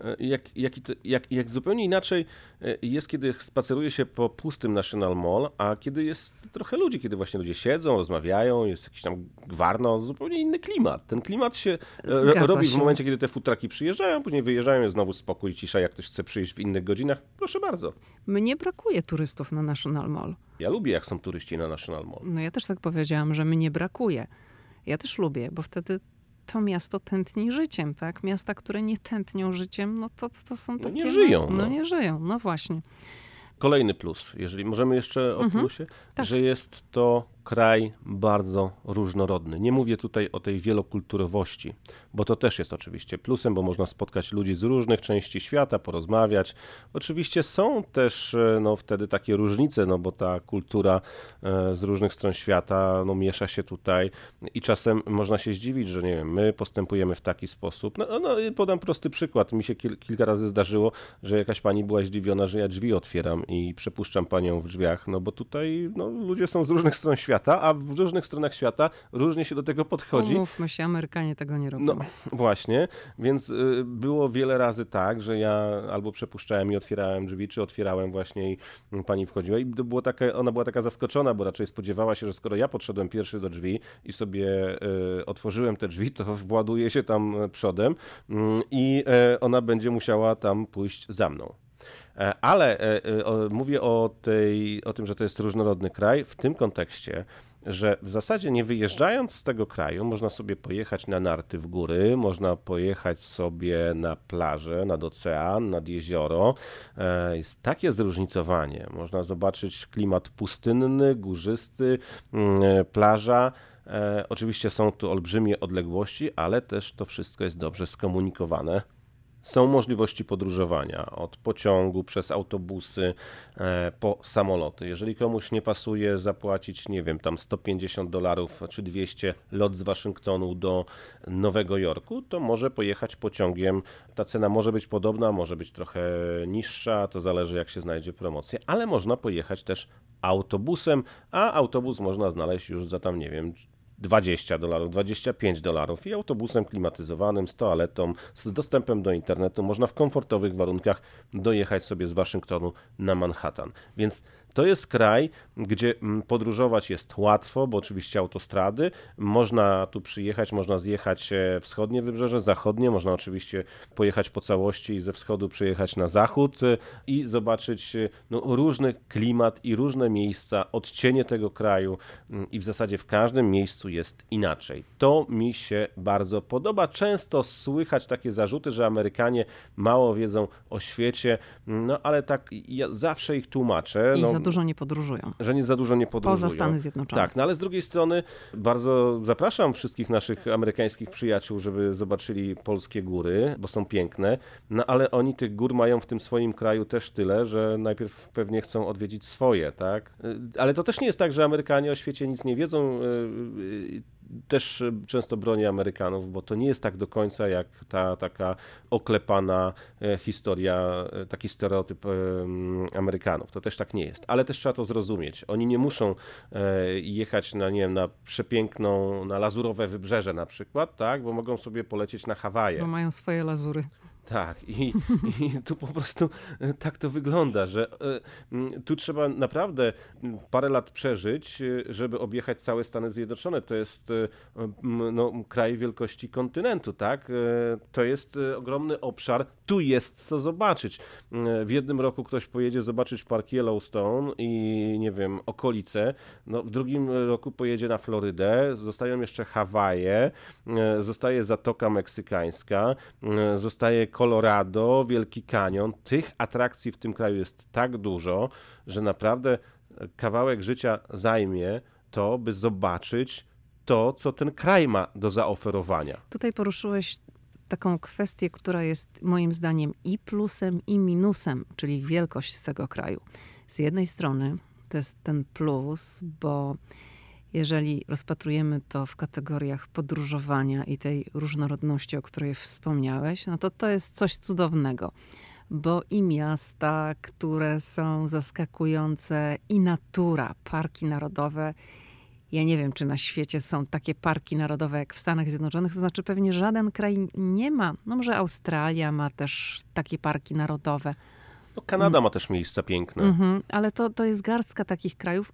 Speaker 2: E, Jak, jaki to, jak, jak zupełnie inaczej e, jest, kiedy spaceruje się po pustym National Mall, a kiedy jest trochę ludzi, kiedy właśnie ludzie siedzą, rozmawiają, jest jakiś tam gwarno, zupełnie inny klimat. Ten klimat się e,
Speaker 1: Zgadza
Speaker 2: robi w
Speaker 1: się.
Speaker 2: momencie, kiedy te futraki przyjeżdżają, później wyjeżdżają, jest znowu spokój, cisza, jak ktoś chce przyjść w innych godzinach, proszę bardzo.
Speaker 1: Mnie brakuje turystów na National Mall.
Speaker 2: Ja lubię, jak są turyści na National Mall.
Speaker 1: No ja też tak powiedziałam, że mnie brakuje. Ja też lubię, bo wtedy to miasto tętni życiem, tak? Miasta, które nie tętnią życiem, no to, to są
Speaker 2: No
Speaker 1: takie...
Speaker 2: nie żyją,
Speaker 1: No,
Speaker 2: no.
Speaker 1: nie żyją, no właśnie.
Speaker 2: Kolejny plus, jeżeli możemy jeszcze o
Speaker 1: Mhm,
Speaker 2: plusie,
Speaker 1: tak.
Speaker 2: że jest to kraj bardzo różnorodny. Nie mówię tutaj o tej wielokulturowości, bo to też jest oczywiście plusem, bo można spotkać ludzi z różnych części świata, porozmawiać. Oczywiście są też e, no, wtedy takie różnice, no bo ta kultura e, z różnych stron świata no, miesza się tutaj i czasem można się zdziwić, że nie wiem, my postępujemy w taki sposób. No, no podam prosty przykład. Mi się kil, kilka razy zdarzyło, że jakaś pani była zdziwiona, że ja drzwi otwieram i przepuszczam panią w drzwiach, no bo tutaj no, ludzie są z różnych stron świata, a w różnych stronach świata różnie się do tego podchodzi.
Speaker 1: Umówmy się, Amerykanie tego nie robią.
Speaker 2: No właśnie, więc y, było wiele razy tak, że ja albo przepuszczałem i otwierałem drzwi, czy otwierałem właśnie i pani wchodziła i to było takie, ona była taka zaskoczona, bo raczej spodziewała się, że skoro ja podszedłem pierwszy do drzwi i sobie y, otworzyłem te drzwi, to właduje się tam przodem mm, i e, ona będzie musiała tam pójść za mną. E, Ale e, e, mówię o, tej, o tym, że to jest różnorodny kraj w tym kontekście, że w zasadzie nie wyjeżdżając z tego kraju, można sobie pojechać na narty w góry, można pojechać sobie na plażę, nad ocean, nad jezioro. Jest takie zróżnicowanie. Można zobaczyć klimat pustynny, górzysty, mm, plaża. Oczywiście są tu olbrzymie odległości, ale też to wszystko jest dobrze skomunikowane. Są możliwości podróżowania od pociągu przez autobusy e, po samoloty. Jeżeli komuś nie pasuje zapłacić, nie wiem, tam 150 dolarów czy 200 lot z Waszyngtonu do Nowego Jorku, to może pojechać pociągiem. Ta cena może być podobna, może być trochę niższa, to zależy jak się znajdzie promocja, ale można pojechać też autobusem, a autobus można znaleźć już za tam, nie wiem, 20 dolarów, 25 dolarów i autobusem klimatyzowanym z toaletą, z dostępem do internetu można w komfortowych warunkach dojechać sobie z Waszyngtonu na Manhattan. Więc to jest kraj, gdzie mm, podróżować jest łatwo, bo oczywiście autostrady. Można tu przyjechać, można zjechać e, wschodnie wybrzeże, zachodnie, można oczywiście pojechać po całości i ze wschodu przyjechać na zachód e, i zobaczyć e, no, różny klimat i różne miejsca, odcienie tego kraju mm, i w zasadzie w każdym miejscu jest inaczej. To mi się bardzo podoba. Często słychać takie zarzuty, że Amerykanie mało wiedzą o świecie, no ale tak ja zawsze ich tłumaczę. No,
Speaker 1: dużo nie podróżują.
Speaker 2: że nie za dużo nie podróżują.
Speaker 1: Poza Stany Zjednoczone.
Speaker 2: Tak, no ale z drugiej strony bardzo zapraszam wszystkich naszych amerykańskich przyjaciół, żeby zobaczyli polskie góry, bo są piękne, no ale oni tych gór mają w tym swoim kraju też tyle, że najpierw pewnie chcą odwiedzić swoje, tak? Y, Ale to też nie jest tak, że Amerykanie o świecie nic nie wiedzą. Też y, często bronię Amerykanów, bo to nie jest tak do końca jak ta taka oklepana e, historia, e, taki stereotyp em, Amerykanów. To też tak nie jest, ale też trzeba to zrozumieć. Oni nie muszą e, jechać na, nie wiem, na przepiękną, na lazurowe wybrzeże na przykład, tak, bo mogą sobie polecieć na Hawaje.
Speaker 1: Bo mają swoje lazury.
Speaker 2: Tak, i, i tu po prostu e, tak to wygląda, że e, tu trzeba naprawdę parę lat przeżyć, e, żeby objechać całe Stany Zjednoczone. To jest no, kraj wielkości kontynentu, tak? To jest ogromny obszar, tu jest co zobaczyć. W jednym roku ktoś pojedzie zobaczyć park Yellowstone i nie wiem, okolice, no, w drugim roku pojedzie na Florydę, zostają jeszcze Hawaje, zostaje Zatoka Meksykańska, zostaje Colorado, Wielki Kanion. Tych atrakcji w tym kraju jest tak dużo, że naprawdę kawałek życia zajmie to, by zobaczyć to, co ten kraj ma do zaoferowania.
Speaker 1: Tutaj poruszyłeś taką kwestię, która jest moim zdaniem i plusem, i minusem, czyli wielkość tego kraju. Z jednej strony to jest ten plus, bo jeżeli rozpatrujemy to w kategoriach podróżowania i tej różnorodności, o której wspomniałeś, no to to jest coś cudownego. Bo i miasta, które są zaskakujące, i natura, parki narodowe. Ja nie wiem, czy na świecie są takie parki narodowe jak w Stanach Zjednoczonych, to znaczy pewnie żaden kraj nie ma. No może Australia ma też takie parki narodowe.
Speaker 2: No, Kanada ma też miejsca piękne.
Speaker 1: Mhm, ale to, to jest garstka takich krajów,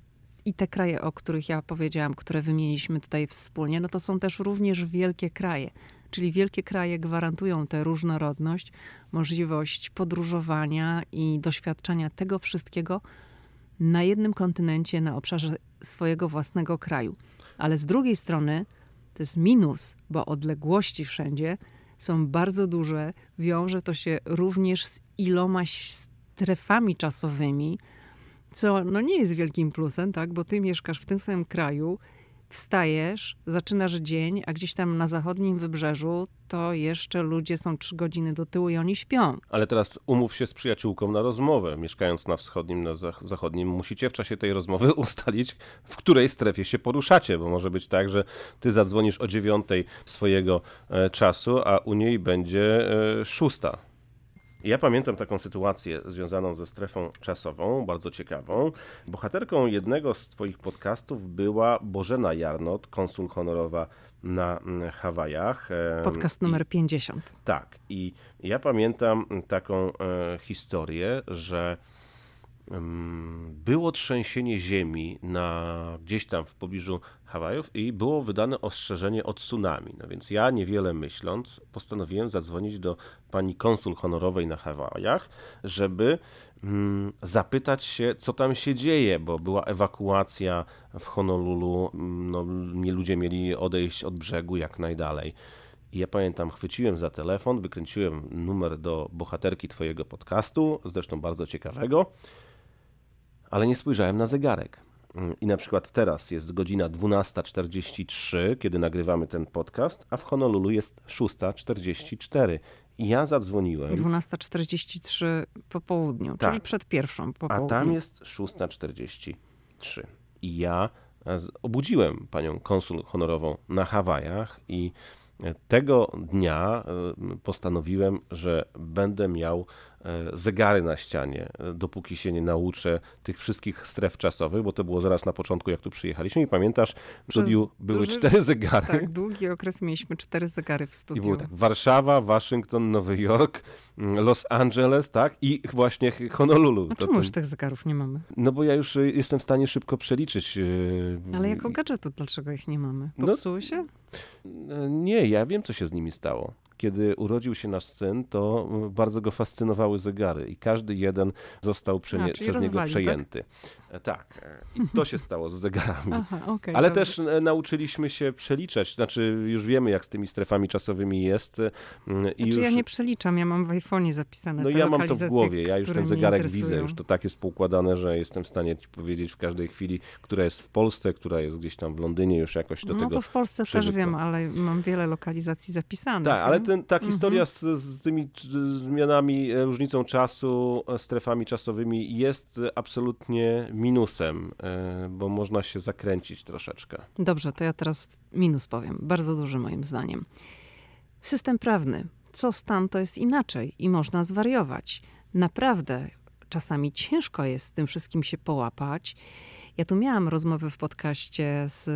Speaker 1: i te kraje, o których ja powiedziałam, które wymieniliśmy tutaj wspólnie, no to są też również wielkie kraje. Czyli wielkie kraje gwarantują tę różnorodność, możliwość podróżowania i doświadczania tego wszystkiego na jednym kontynencie, na obszarze swojego własnego kraju. Ale z drugiej strony to jest minus, bo odległości wszędzie są bardzo duże. Wiąże to się również z iloma strefami czasowymi, co no nie jest wielkim plusem, tak? bo ty mieszkasz w tym samym kraju, wstajesz, zaczynasz dzień, a gdzieś tam na zachodnim wybrzeżu to jeszcze ludzie są trzy godziny do tyłu i oni śpią.
Speaker 2: Ale teraz umów się z przyjaciółką na rozmowę. Mieszkając na wschodnim, na zachodnim, musicie w czasie tej rozmowy ustalić, w której strefie się poruszacie, bo może być tak, że ty zadzwonisz o dziewiątej swojego e, czasu, a u niej będzie e, szósta. Ja pamiętam taką sytuację związaną ze strefą czasową, bardzo ciekawą. Bohaterką jednego z Twoich podcastów była Bożena Jarnot, konsul honorowa na mm, Hawajach.
Speaker 1: Podcast numer 50.
Speaker 2: Tak. I ja pamiętam taką e, historię, że było trzęsienie ziemi na, gdzieś tam w pobliżu Hawajów i było wydane ostrzeżenie o tsunami. No więc ja niewiele myśląc postanowiłem zadzwonić do pani konsul honorowej na Hawajach, żeby mm, zapytać się, co tam się dzieje, bo była ewakuacja w Honolulu, mm, no, nie ludzie mieli odejść od brzegu jak najdalej. I ja pamiętam, chwyciłem za telefon, wykręciłem numer do bohaterki twojego podcastu, zresztą bardzo ciekawego, ale nie spojrzałem na zegarek. Mm, I na przykład teraz jest godzina 12.43, kiedy nagrywamy ten podcast, a w Honolulu jest 6.44. I ja zadzwoniłem.
Speaker 1: 12.43 po południu, tak. czyli przed pierwszą po
Speaker 2: A tam jest 6.43. I ja obudziłem panią konsul honorową na Hawajach i tego dnia e, postanowiłem, że będę miał E, zegary na ścianie, e, dopóki się nie nauczę tych wszystkich stref czasowych, bo to było zaraz na początku, jak tu przyjechaliśmy i pamiętasz, w studiu były duży, cztery zegary.
Speaker 1: Tak, długi okres mieliśmy cztery zegary w studiu.
Speaker 2: I było tak, Warszawa, Waszyngton, Nowy Jork, mm, Los Angeles, tak, i właśnie Honolulu.
Speaker 1: A czemu to, już tych zegarów nie mamy?
Speaker 2: No bo ja już y, jestem w stanie szybko przeliczyć.
Speaker 1: Ale jako gadżetu dlaczego ich nie mamy? No, Popsuły no, się?
Speaker 2: Nie, ja wiem, co się z nimi stało kiedy urodził się nasz syn, to bardzo go fascynowały zegary i każdy jeden został A, przez niego tak? przejęty. Tak? Tak. I to się stało z zegarami. Aha, okay, Ale dobrze. też e, nauczyliśmy się przeliczać, znaczy już wiemy, jak z tymi strefami czasowymi jest.
Speaker 1: E, I znaczy już... ja nie przeliczam, ja mam w iPhone'ie zapisane
Speaker 2: No ja mam to w głowie, ja już ten zegarek widzę, już to tak jest poukładane, że jestem w stanie ci powiedzieć w każdej chwili, która jest w Polsce, która jest gdzieś tam w Londynie, już jakoś do
Speaker 1: no,
Speaker 2: tego
Speaker 1: No to w Polsce też wiem, ale mam wiele lokalizacji zapisanych.
Speaker 2: Tak, ale ten, ta mhm. historia z, z tymi zmianami, e, różnicą czasu, strefami czasowymi jest absolutnie minusem, e, bo można się zakręcić troszeczkę.
Speaker 1: Dobrze, to ja teraz minus powiem, bardzo duży moim zdaniem. System prawny. Co stan, to jest inaczej i można zwariować. Naprawdę, czasami ciężko jest tym wszystkim się połapać. Ja tu miałam rozmowy w podcaście z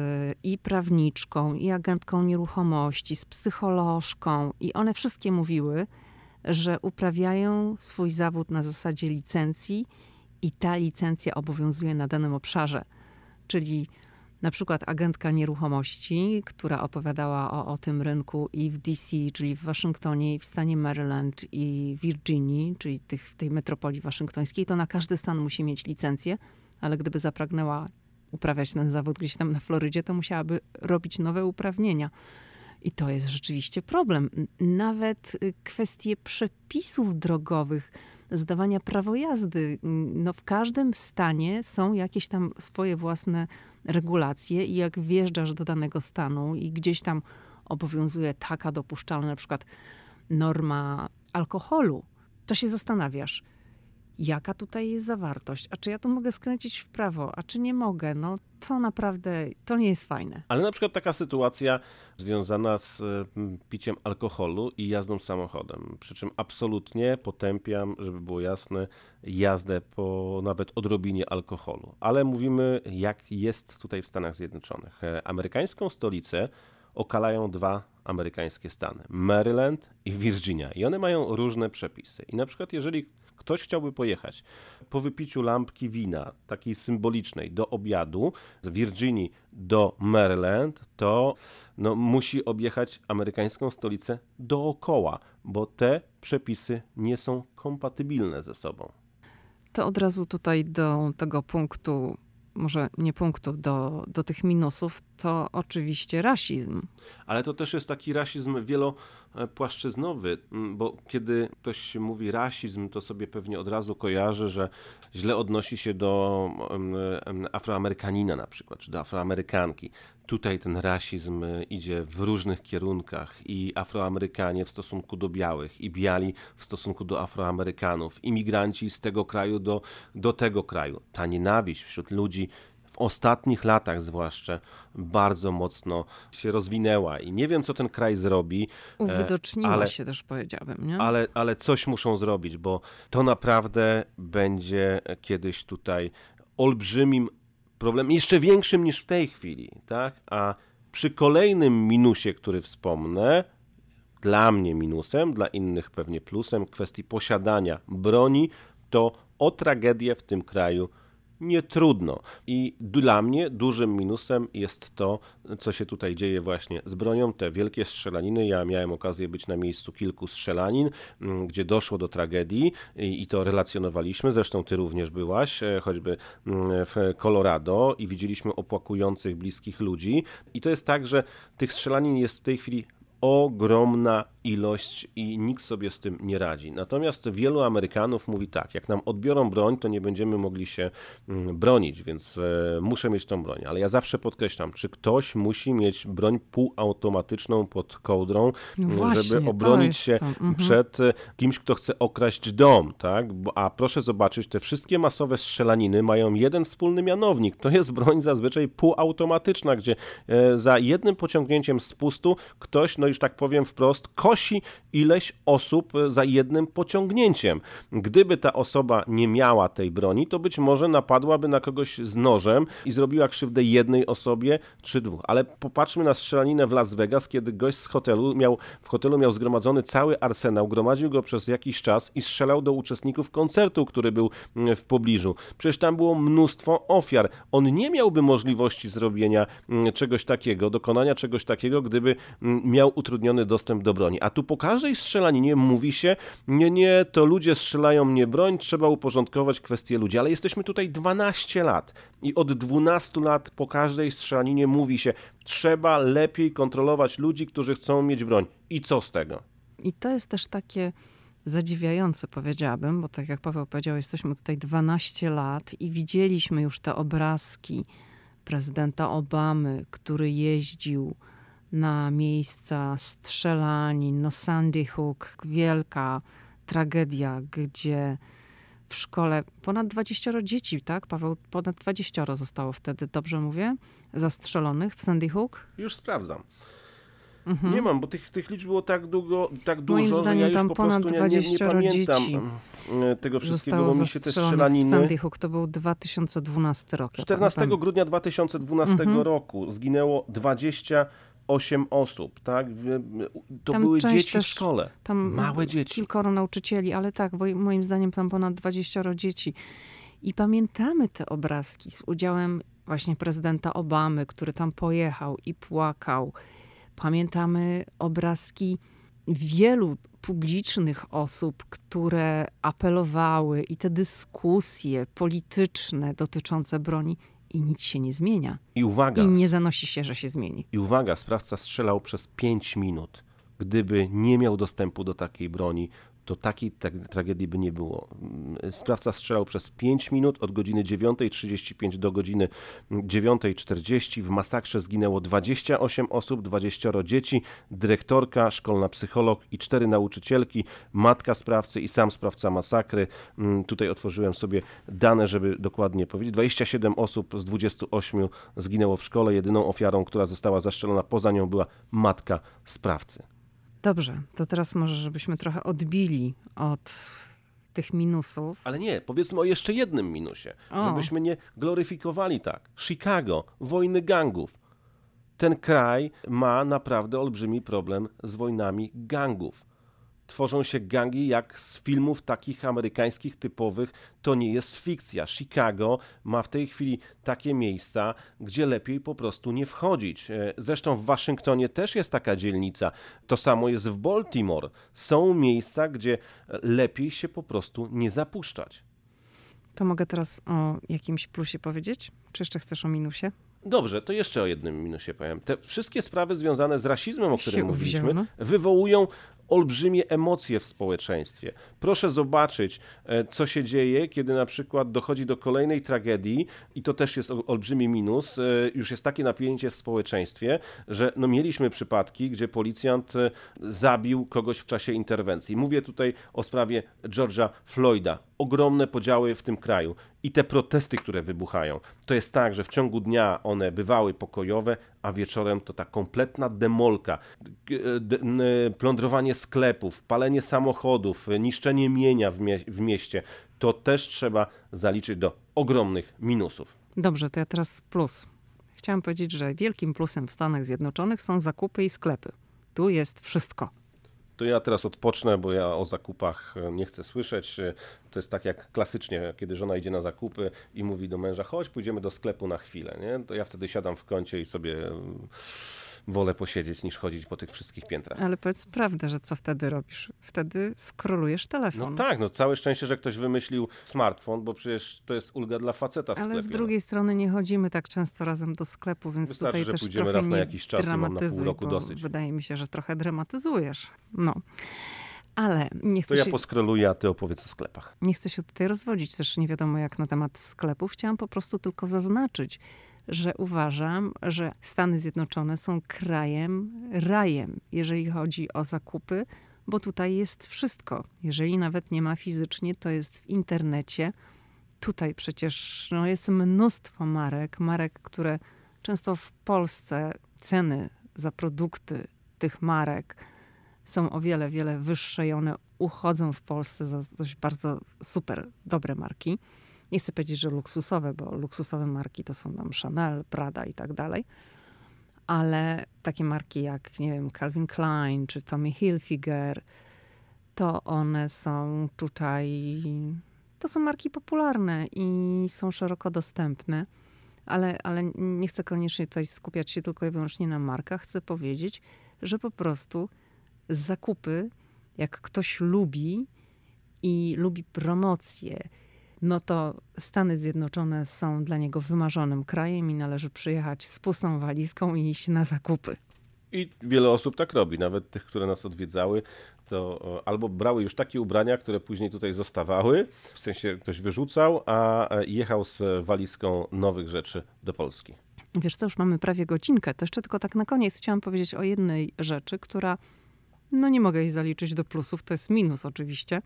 Speaker 1: i prawniczką, i agentką nieruchomości, z psycholożką, i one wszystkie mówiły, że uprawiają swój zawód na zasadzie licencji i ta licencja obowiązuje na danym obszarze. Czyli na przykład agentka nieruchomości, która opowiadała o, o tym rynku i w DC, czyli w Waszyngtonie, i w stanie Maryland, i Virginii, czyli tych, tej metropolii waszyngtońskiej, to na każdy stan musi mieć licencję, ale gdyby zapragnęła uprawiać ten zawód gdzieś tam na Florydzie, to musiałaby robić nowe uprawnienia. I to jest rzeczywiście problem. Nawet y, kwestie przepisów drogowych, zdawania prawo jazdy. No w każdym stanie są jakieś tam swoje własne regulacje i jak wjeżdżasz do danego stanu i gdzieś tam obowiązuje taka dopuszczalna na przykład norma alkoholu, to się zastanawiasz, jaka tutaj jest zawartość, a czy ja tu mogę skręcić w prawo, a czy nie mogę, no to naprawdę, to nie jest fajne.
Speaker 2: Ale na przykład taka sytuacja związana z mm, piciem alkoholu i jazdą samochodem, przy czym absolutnie potępiam, żeby było jasne, jazdę po nawet odrobinie alkoholu. Ale mówimy, jak jest tutaj w Stanach Zjednoczonych. E, amerykańską stolicę okalają dwa amerykańskie stany: Maryland i Virginia. I one mają różne przepisy. I na przykład, jeżeli ktoś chciałby pojechać po wypiciu lampki wina, takiej symbolicznej, do obiadu z Virginii do Maryland, to no, musi objechać amerykańską stolicę dookoła, bo te przepisy nie są kompatybilne ze sobą.
Speaker 1: To od razu tutaj do tego punktu może nie punktów do, do tych minusów, to oczywiście rasizm.
Speaker 2: Ale to też jest taki rasizm wielopłaszczyznowy, bo kiedy ktoś mówi rasizm, to sobie pewnie od razu kojarzy, że źle odnosi się do Afroamerykanina na przykład, czy do Afroamerykanki. Tutaj ten rasizm idzie w różnych kierunkach i Afroamerykanie w stosunku do białych, i biali w stosunku do Afroamerykanów, imigranci z tego kraju do, do tego kraju. Ta nienawiść wśród ludzi ostatnich latach zwłaszcza bardzo mocno się rozwinęła i nie wiem, co ten kraj zrobi.
Speaker 1: E, Uwidoczniła ale, się też, powiedziałbym. Nie?
Speaker 2: Ale, ale coś muszą zrobić, bo to naprawdę będzie kiedyś tutaj olbrzymim problemem, jeszcze większym niż w tej chwili. Tak? A przy kolejnym minusie, który wspomnę, dla mnie minusem, dla innych pewnie plusem, kwestii posiadania broni, to o tragedię w tym kraju nie trudno. I dla mnie dużym minusem jest to, co się tutaj dzieje właśnie z bronią, te wielkie strzelaniny. Ja miałem okazję być na miejscu kilku strzelanin, mm, gdzie doszło do tragedii i to relacjonowaliśmy. Zresztą ty również byłaś, e, choćby mm, w Colorado i widzieliśmy opłakujących bliskich ludzi. I to jest tak, że tych strzelanin jest w tej chwili ogromna ilość i nikt sobie z tym nie radzi. Natomiast wielu Amerykanów mówi tak, jak nam odbiorą broń, to nie będziemy mogli się mm, bronić, więc e, muszę mieć tą broń. Ale ja zawsze podkreślam, czy ktoś musi mieć broń półautomatyczną pod kołdrą,
Speaker 1: no właśnie,
Speaker 2: żeby obronić się mhm. przed e, kimś, kto chce okraść dom, tak? A proszę zobaczyć, te wszystkie masowe strzelaniny mają jeden wspólny mianownik. To jest broń zazwyczaj półautomatyczna, gdzie e, za jednym pociągnięciem spustu ktoś, no już tak powiem wprost, kosi ileś osób za jednym pociągnięciem. Gdyby ta osoba nie miała tej broni, to być może napadłaby na kogoś z nożem i zrobiła krzywdę jednej osobie czy dwóch. Ale popatrzmy na strzelaninę w Las Vegas, kiedy gość z hotelu miał, w hotelu miał zgromadzony cały arsenał, gromadził go przez jakiś czas i strzelał do uczestników koncertu, który był mm, w pobliżu. Przecież tam było mnóstwo ofiar. On nie miałby możliwości zrobienia mm, czegoś takiego, dokonania czegoś takiego, gdyby mm, miał utrudniony dostęp do broni. A tu po każdej strzelaninie mówi się, nie, nie, to ludzie strzelają mnie broń, trzeba uporządkować kwestie ludzi. Ale jesteśmy tutaj 12 lat i od 12 lat po każdej strzelaninie mówi się, trzeba lepiej kontrolować ludzi, którzy chcą mieć broń. I co z tego?
Speaker 1: I to jest też takie zadziwiające, powiedziałabym, bo tak jak Paweł powiedział, jesteśmy tutaj 12 lat i widzieliśmy już te obrazki prezydenta Obamy, który jeździł na miejsca strzelanin, no Sandy Hook, wielka tragedia, gdzie w szkole ponad 20 dzieci, tak? Paweł, ponad 20 zostało wtedy, dobrze mówię, zastrzelonych w Sandy Hook?
Speaker 2: Już sprawdzam. Mhm. Nie mam, bo tych, tych liczb było tak długo, tak dużo,
Speaker 1: Moim zdaniem,
Speaker 2: że ja
Speaker 1: już po prostu nie, nie, nie pamiętam dzieci
Speaker 2: mm, tego wszystkiego, bo mi się te strzelaniny...
Speaker 1: Sandy Hook to był 2012 rok.
Speaker 2: 14 ja grudnia 2012 mhm. roku zginęło 20 8 osób, tak? To tam były dzieci w szkole. Tam małe dzieci.
Speaker 1: Kilkoro nauczycieli, ale tak, bo moim zdaniem tam ponad 20 dzieci. I pamiętamy te obrazki z udziałem właśnie prezydenta Obamy, który tam pojechał i płakał. Pamiętamy obrazki wielu publicznych osób, które apelowały i te dyskusje polityczne dotyczące broni i nic się nie zmienia.
Speaker 2: I uwaga.
Speaker 1: I nie zanosi się, że się zmieni.
Speaker 2: I uwaga, sprawca strzelał przez 5 minut. Gdyby nie miał dostępu do takiej broni, to takiej tra- tragedii by nie było. Sprawca strzelał przez 5 minut od godziny 9.35 do godziny 9.40. W masakrze zginęło 28 osób, 20 dzieci, dyrektorka, szkolna psycholog i cztery nauczycielki, matka sprawcy i sam sprawca masakry. Mm, Tutaj otworzyłem sobie dane, żeby dokładnie powiedzieć. 27 osób z 28 zginęło w szkole. Jedyną ofiarą, która została zastrzelona poza nią była matka sprawcy.
Speaker 1: Dobrze, to teraz może, żebyśmy trochę odbili od tych minusów.
Speaker 2: Ale nie, powiedzmy o jeszcze jednym minusie,
Speaker 1: O.
Speaker 2: żebyśmy nie gloryfikowali tak. Chicago, wojny gangów. Ten kraj ma naprawdę olbrzymi problem z wojnami gangów. Tworzą się gangi jak z filmów takich amerykańskich typowych. To nie jest fikcja. Chicago ma w tej chwili takie miejsca, gdzie lepiej po prostu nie wchodzić. E, Zresztą w Waszyngtonie też jest taka dzielnica. To samo jest w Baltimore. Są miejsca, gdzie lepiej się po prostu nie zapuszczać.
Speaker 1: To mogę teraz o jakimś plusie powiedzieć? Czy jeszcze chcesz o minusie?
Speaker 2: Dobrze, to jeszcze o jednym minusie powiem. Te wszystkie sprawy związane z rasizmem, o którym mówiliśmy,
Speaker 1: uwzięło.
Speaker 2: wywołują olbrzymie emocje w społeczeństwie. Proszę zobaczyć, e, co się dzieje, kiedy na przykład dochodzi do kolejnej tragedii i to też jest ol- olbrzymi minus. e, Już jest takie napięcie w społeczeństwie, że no mieliśmy przypadki, gdzie policjant e, zabił kogoś w czasie interwencji. Mówię tutaj o sprawie George'a Floyda. Ogromne podziały w tym kraju i te protesty, które wybuchają. To jest tak, że w ciągu dnia one bywały pokojowe, a wieczorem to ta kompletna demolka, d- n- plądrowanie sklepów, palenie samochodów, niszczenie mienia w, mie- w mieście. To też trzeba zaliczyć do ogromnych minusów.
Speaker 1: Dobrze, to ja teraz plus. Chciałam powiedzieć, że wielkim plusem w Stanach Zjednoczonych są zakupy i sklepy. Tu jest wszystko.
Speaker 2: To ja teraz odpocznę, bo ja o zakupach e, nie chcę słyszeć. E, To jest tak jak klasycznie, kiedy żona idzie na zakupy i mówi do męża, chodź, pójdziemy do sklepu na chwilę. Nie? To ja wtedy siadam w kącie i sobie wolę posiedzieć niż chodzić po tych wszystkich piętrach.
Speaker 1: Ale powiedz prawdę, że co wtedy robisz? Wtedy skrolujesz
Speaker 2: No
Speaker 1: telefon.
Speaker 2: tak, no całe szczęście, że ktoś wymyślił smartfon, bo przecież to jest ulga dla faceta w
Speaker 1: Ale
Speaker 2: sklepie.
Speaker 1: z
Speaker 2: no.
Speaker 1: drugiej strony nie chodzimy tak często razem do sklepu, więc
Speaker 2: Wystarczy,
Speaker 1: tutaj
Speaker 2: że
Speaker 1: też
Speaker 2: pójdziemy raz na jakiś czas mam na pół roku dosyć.
Speaker 1: Wydaje mi się, że trochę dramatyzujesz. No. Ale nie
Speaker 2: To
Speaker 1: chcę,
Speaker 2: ja
Speaker 1: się,
Speaker 2: poskroluję, a ty opowiedz o sklepach.
Speaker 1: nie chcę się tutaj rozwodzić, też nie wiadomo jak na temat sklepów. Chciałam po prostu tylko zaznaczyć, że uważam, że Stany Zjednoczone są krajem, rajem, jeżeli chodzi o zakupy, bo tutaj jest wszystko. Jeżeli nawet nie ma fizycznie, to jest w internecie. Tutaj przecież no, jest mnóstwo marek, marek, które często w Polsce ceny za produkty tych marek są o wiele, wiele wyższe i one uchodzą w Polsce za dość bardzo super, dobre marki. Nie chcę powiedzieć, że luksusowe, bo luksusowe marki to są tam Chanel, Prada i tak dalej. Ale takie marki jak, nie wiem, Calvin Klein czy Tommy Hilfiger, to one są tutaj, to są marki popularne i są szeroko dostępne. Ale, ale nie chcę koniecznie tutaj skupiać się tylko i wyłącznie na markach. Chcę powiedzieć, że po prostu zakupy, jak ktoś lubi i lubi promocje, no to Stany Zjednoczone są dla niego wymarzonym krajem i należy przyjechać z pustą walizką i iść na zakupy.
Speaker 2: I wiele osób tak robi, nawet tych, które nas odwiedzały, to albo brały już takie ubrania, które później tutaj zostawały, w sensie ktoś wyrzucał, a e, jechał z walizką nowych rzeczy do Polski.
Speaker 1: Wiesz co, już mamy prawie godzinkę. To jeszcze tylko tak na koniec chciałam powiedzieć o jednej rzeczy, która, no nie mogę jej zaliczyć do plusów, to jest minus oczywiście.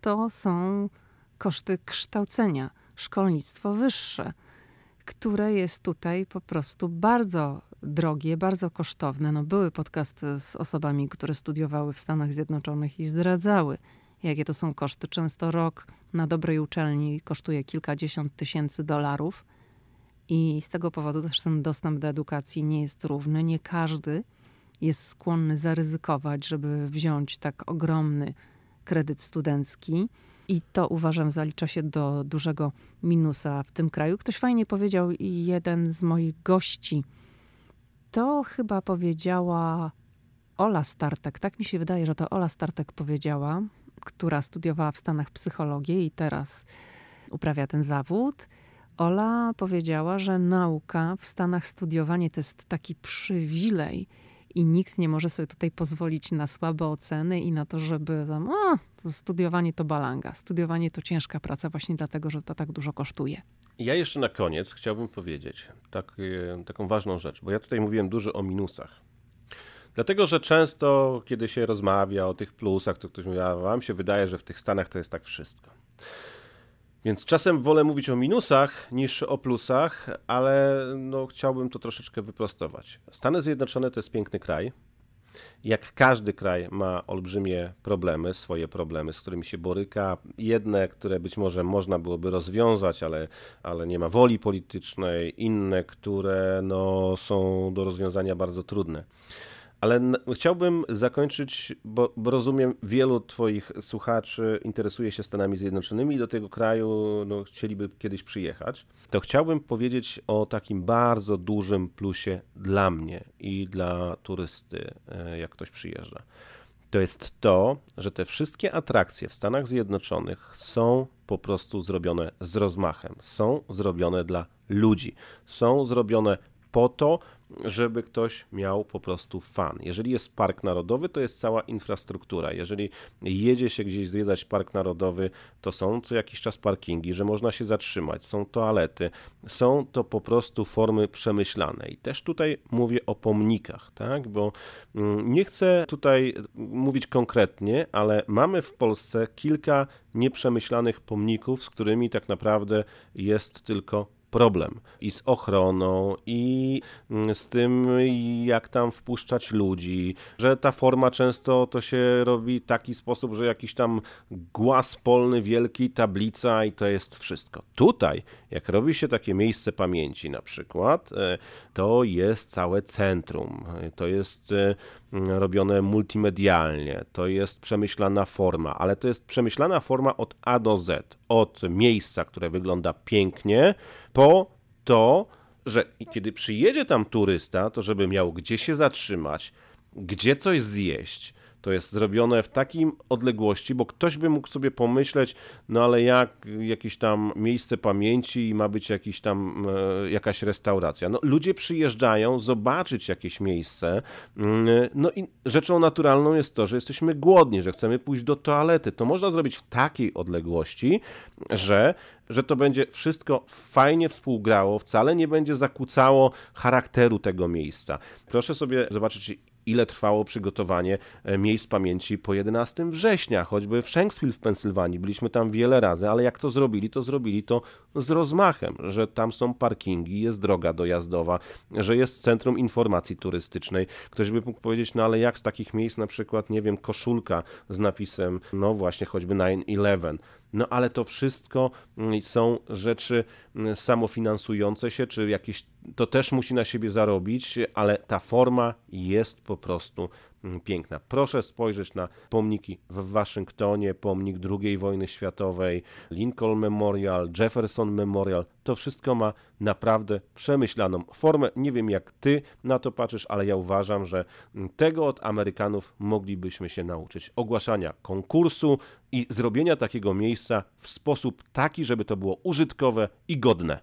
Speaker 1: To są koszty kształcenia, szkolnictwo wyższe, które jest tutaj po prostu bardzo drogie, bardzo kosztowne. No, były podcasty z osobami, które studiowały w Stanach Zjednoczonych i zdradzały, jakie to są koszty. Często rok na dobrej uczelni kosztuje kilkadziesiąt tysięcy dolarów. I z tego powodu też ten dostęp do edukacji nie jest równy. Nie każdy jest skłonny zaryzykować, żeby wziąć tak ogromny kredyt studencki. I to uważam zalicza się do dużego minusa w tym kraju. Ktoś fajnie powiedział i jeden z moich gości, to chyba powiedziała Ola Startek. Tak mi się wydaje, że to Ola Startek powiedziała, która studiowała w Stanach psychologię i teraz uprawia ten zawód. Ola powiedziała, że nauka w Stanach, studiowanie to jest taki przywilej i nikt nie może sobie tutaj pozwolić na słabe oceny i na to, żeby tam, o, to studiowanie to balanga, studiowanie to ciężka praca właśnie dlatego, że to tak dużo kosztuje.
Speaker 2: Ja jeszcze na koniec chciałbym powiedzieć tak, taką ważną rzecz, bo ja tutaj mówiłem dużo o minusach. Dlatego, że często, kiedy się rozmawia o tych plusach, to ktoś mówi, a wam się wydaje, że w tych Stanach to jest tak wszystko. Więc czasem wolę mówić o minusach niż o plusach, ale no, chciałbym to troszeczkę wyprostować. Stany Zjednoczone to jest piękny kraj. Jak każdy kraj ma olbrzymie problemy, swoje problemy, z którymi się boryka. Jedne, które być może można byłoby rozwiązać, ale, ale nie ma woli politycznej, inne, które no, są do rozwiązania bardzo trudne. Ale chciałbym zakończyć, bo, bo, rozumiem, wielu Twoich słuchaczy interesuje się Stanami Zjednoczonymi i do tego kraju no, chcieliby kiedyś przyjechać. To chciałbym powiedzieć o takim bardzo dużym plusie dla mnie i dla turysty, e, jak ktoś przyjeżdża. To jest to, że te wszystkie atrakcje w Stanach Zjednoczonych są po prostu zrobione z rozmachem, są zrobione dla ludzi, są zrobione po to, żeby ktoś miał po prostu fan. Jeżeli jest park narodowy, to jest cała infrastruktura. Jeżeli jedzie się gdzieś zwiedzać park narodowy, to są co jakiś czas parkingi, że można się zatrzymać, są toalety, są to po prostu formy przemyślane. I też tutaj mówię o pomnikach, tak? bo mm, nie chcę tutaj mówić konkretnie, ale mamy w Polsce kilka nieprzemyślanych pomników, z którymi tak naprawdę jest tylko problem i z ochroną, i mm, z tym, jak tam wpuszczać ludzi, że ta forma często to się robi w taki sposób, że jakiś tam głaz polny wielki, tablica i to jest wszystko. Tutaj, jak robi się takie miejsce pamięci na przykład, e, to jest całe centrum, to jest e, robione multimedialnie, to jest przemyślana forma, ale to jest przemyślana forma od A do Z, od miejsca, które wygląda pięknie, po to, że kiedy przyjedzie tam turysta, to żeby miał gdzie się zatrzymać, gdzie coś zjeść, to jest zrobione w takim odległości, bo ktoś by mógł sobie pomyśleć, no ale jak jakieś tam miejsce pamięci i ma być jakiś tam, e, jakaś restauracja. No, ludzie przyjeżdżają zobaczyć jakieś miejsce, mm, no i rzeczą naturalną jest to, że jesteśmy głodni, że chcemy pójść do toalety. To można zrobić w takiej odległości, że że to będzie wszystko fajnie współgrało, wcale nie będzie zakłócało charakteru tego miejsca. Proszę sobie zobaczyć, ile trwało przygotowanie e, miejsc pamięci po 11 września, choćby w Shanksville w Pensylwanii. Byliśmy tam wiele razy, ale jak to zrobili, to zrobili to z rozmachem, że tam są parkingi, jest droga dojazdowa, że jest centrum informacji turystycznej. Ktoś by mógł powiedzieć, no ale jak z takich miejsc na przykład, nie wiem, koszulka z napisem, no właśnie choćby 9-11, no ale to wszystko mm, są rzeczy mm, samofinansujące się, czy jakieś, to też musi na siebie zarobić, ale ta forma jest po prostu piękna. Proszę spojrzeć na pomniki w Waszyngtonie, pomnik II wojny światowej, Lincoln Memorial, Jefferson Memorial. To wszystko ma naprawdę przemyślaną formę. Nie wiem jak ty na to patrzysz, ale ja uważam, że tego od Amerykanów moglibyśmy się nauczyć. Ogłaszania konkursu i zrobienia takiego miejsca w sposób taki, żeby to było użytkowe i godne.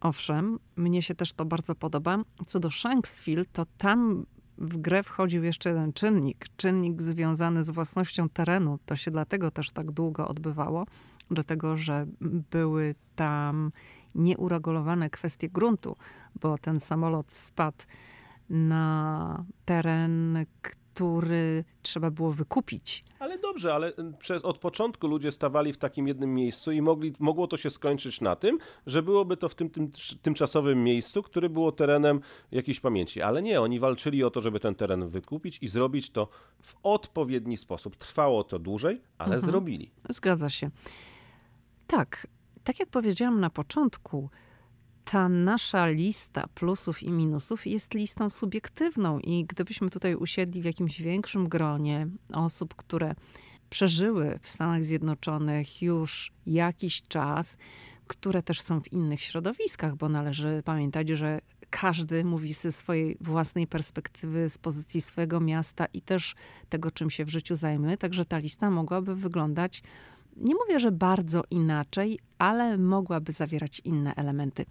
Speaker 1: Owszem, mnie się też to bardzo podoba. Co do Shanksville, to tam w grę wchodził jeszcze jeden czynnik, czynnik związany z własnością terenu. To się dlatego też tak długo odbywało, dlatego że były tam nieuregulowane kwestie gruntu, bo ten samolot spadł na teren, który trzeba było wykupić.
Speaker 2: Ale dobrze, ale y, przez, od początku ludzie stawali w takim jednym miejscu i mogli, mogło to się skończyć na tym, że byłoby to w tym, tym tymczasowym miejscu, który było terenem jakiejś pamięci. Ale nie, oni walczyli o to, żeby ten teren wykupić i zrobić to w odpowiedni sposób. Trwało to dłużej, ale mhm. zrobili.
Speaker 1: Zgadza się. Tak, tak jak powiedziałam na początku, ta nasza lista plusów i minusów jest listą subiektywną i gdybyśmy tutaj usiedli w jakimś większym gronie osób, które przeżyły w Stanach Zjednoczonych już jakiś czas, które też są w innych środowiskach, bo należy pamiętać, że każdy mówi ze swojej własnej perspektywy, z pozycji swojego miasta i też tego, czym się w życiu zajmuje. Także ta lista mogłaby wyglądać nie mówię, że bardzo inaczej, ale mogłaby zawierać inne elementy.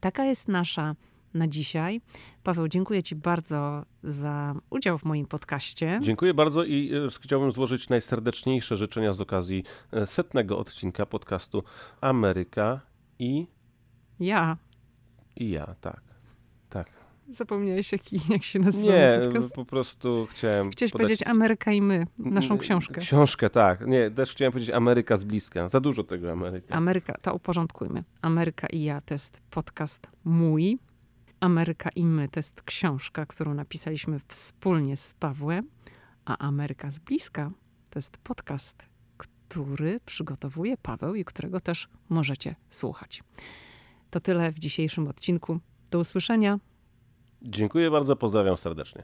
Speaker 1: Taka jest nasza na dzisiaj. Paweł, dziękuję Ci bardzo za udział w moim podcaście.
Speaker 2: Dziękuję bardzo i e, chciałbym złożyć najserdeczniejsze życzenia z okazji e, setnego odcinka podcastu Ameryka i
Speaker 1: Ja.
Speaker 2: i ja, tak. Tak.
Speaker 1: Zapomniałeś, jaki, jak się nazywa
Speaker 2: Nie,
Speaker 1: podcast?
Speaker 2: po prostu chciałem
Speaker 1: Chciałeś
Speaker 2: podać-
Speaker 1: powiedzieć Ameryka i my, naszą
Speaker 2: Mm,
Speaker 1: książkę.
Speaker 2: Książkę, tak. Nie, też chciałem powiedzieć Ameryka z bliska. Za dużo tego Ameryka.
Speaker 1: Ameryka, to uporządkujmy. Ameryka i ja to jest podcast mój. Ameryka i my to jest książka, którą napisaliśmy wspólnie z Pawłem. A Ameryka z bliska to jest podcast, który przygotowuje Paweł i którego też możecie słuchać. To tyle w dzisiejszym odcinku. Do usłyszenia.
Speaker 2: Dziękuję bardzo, pozdrawiam serdecznie.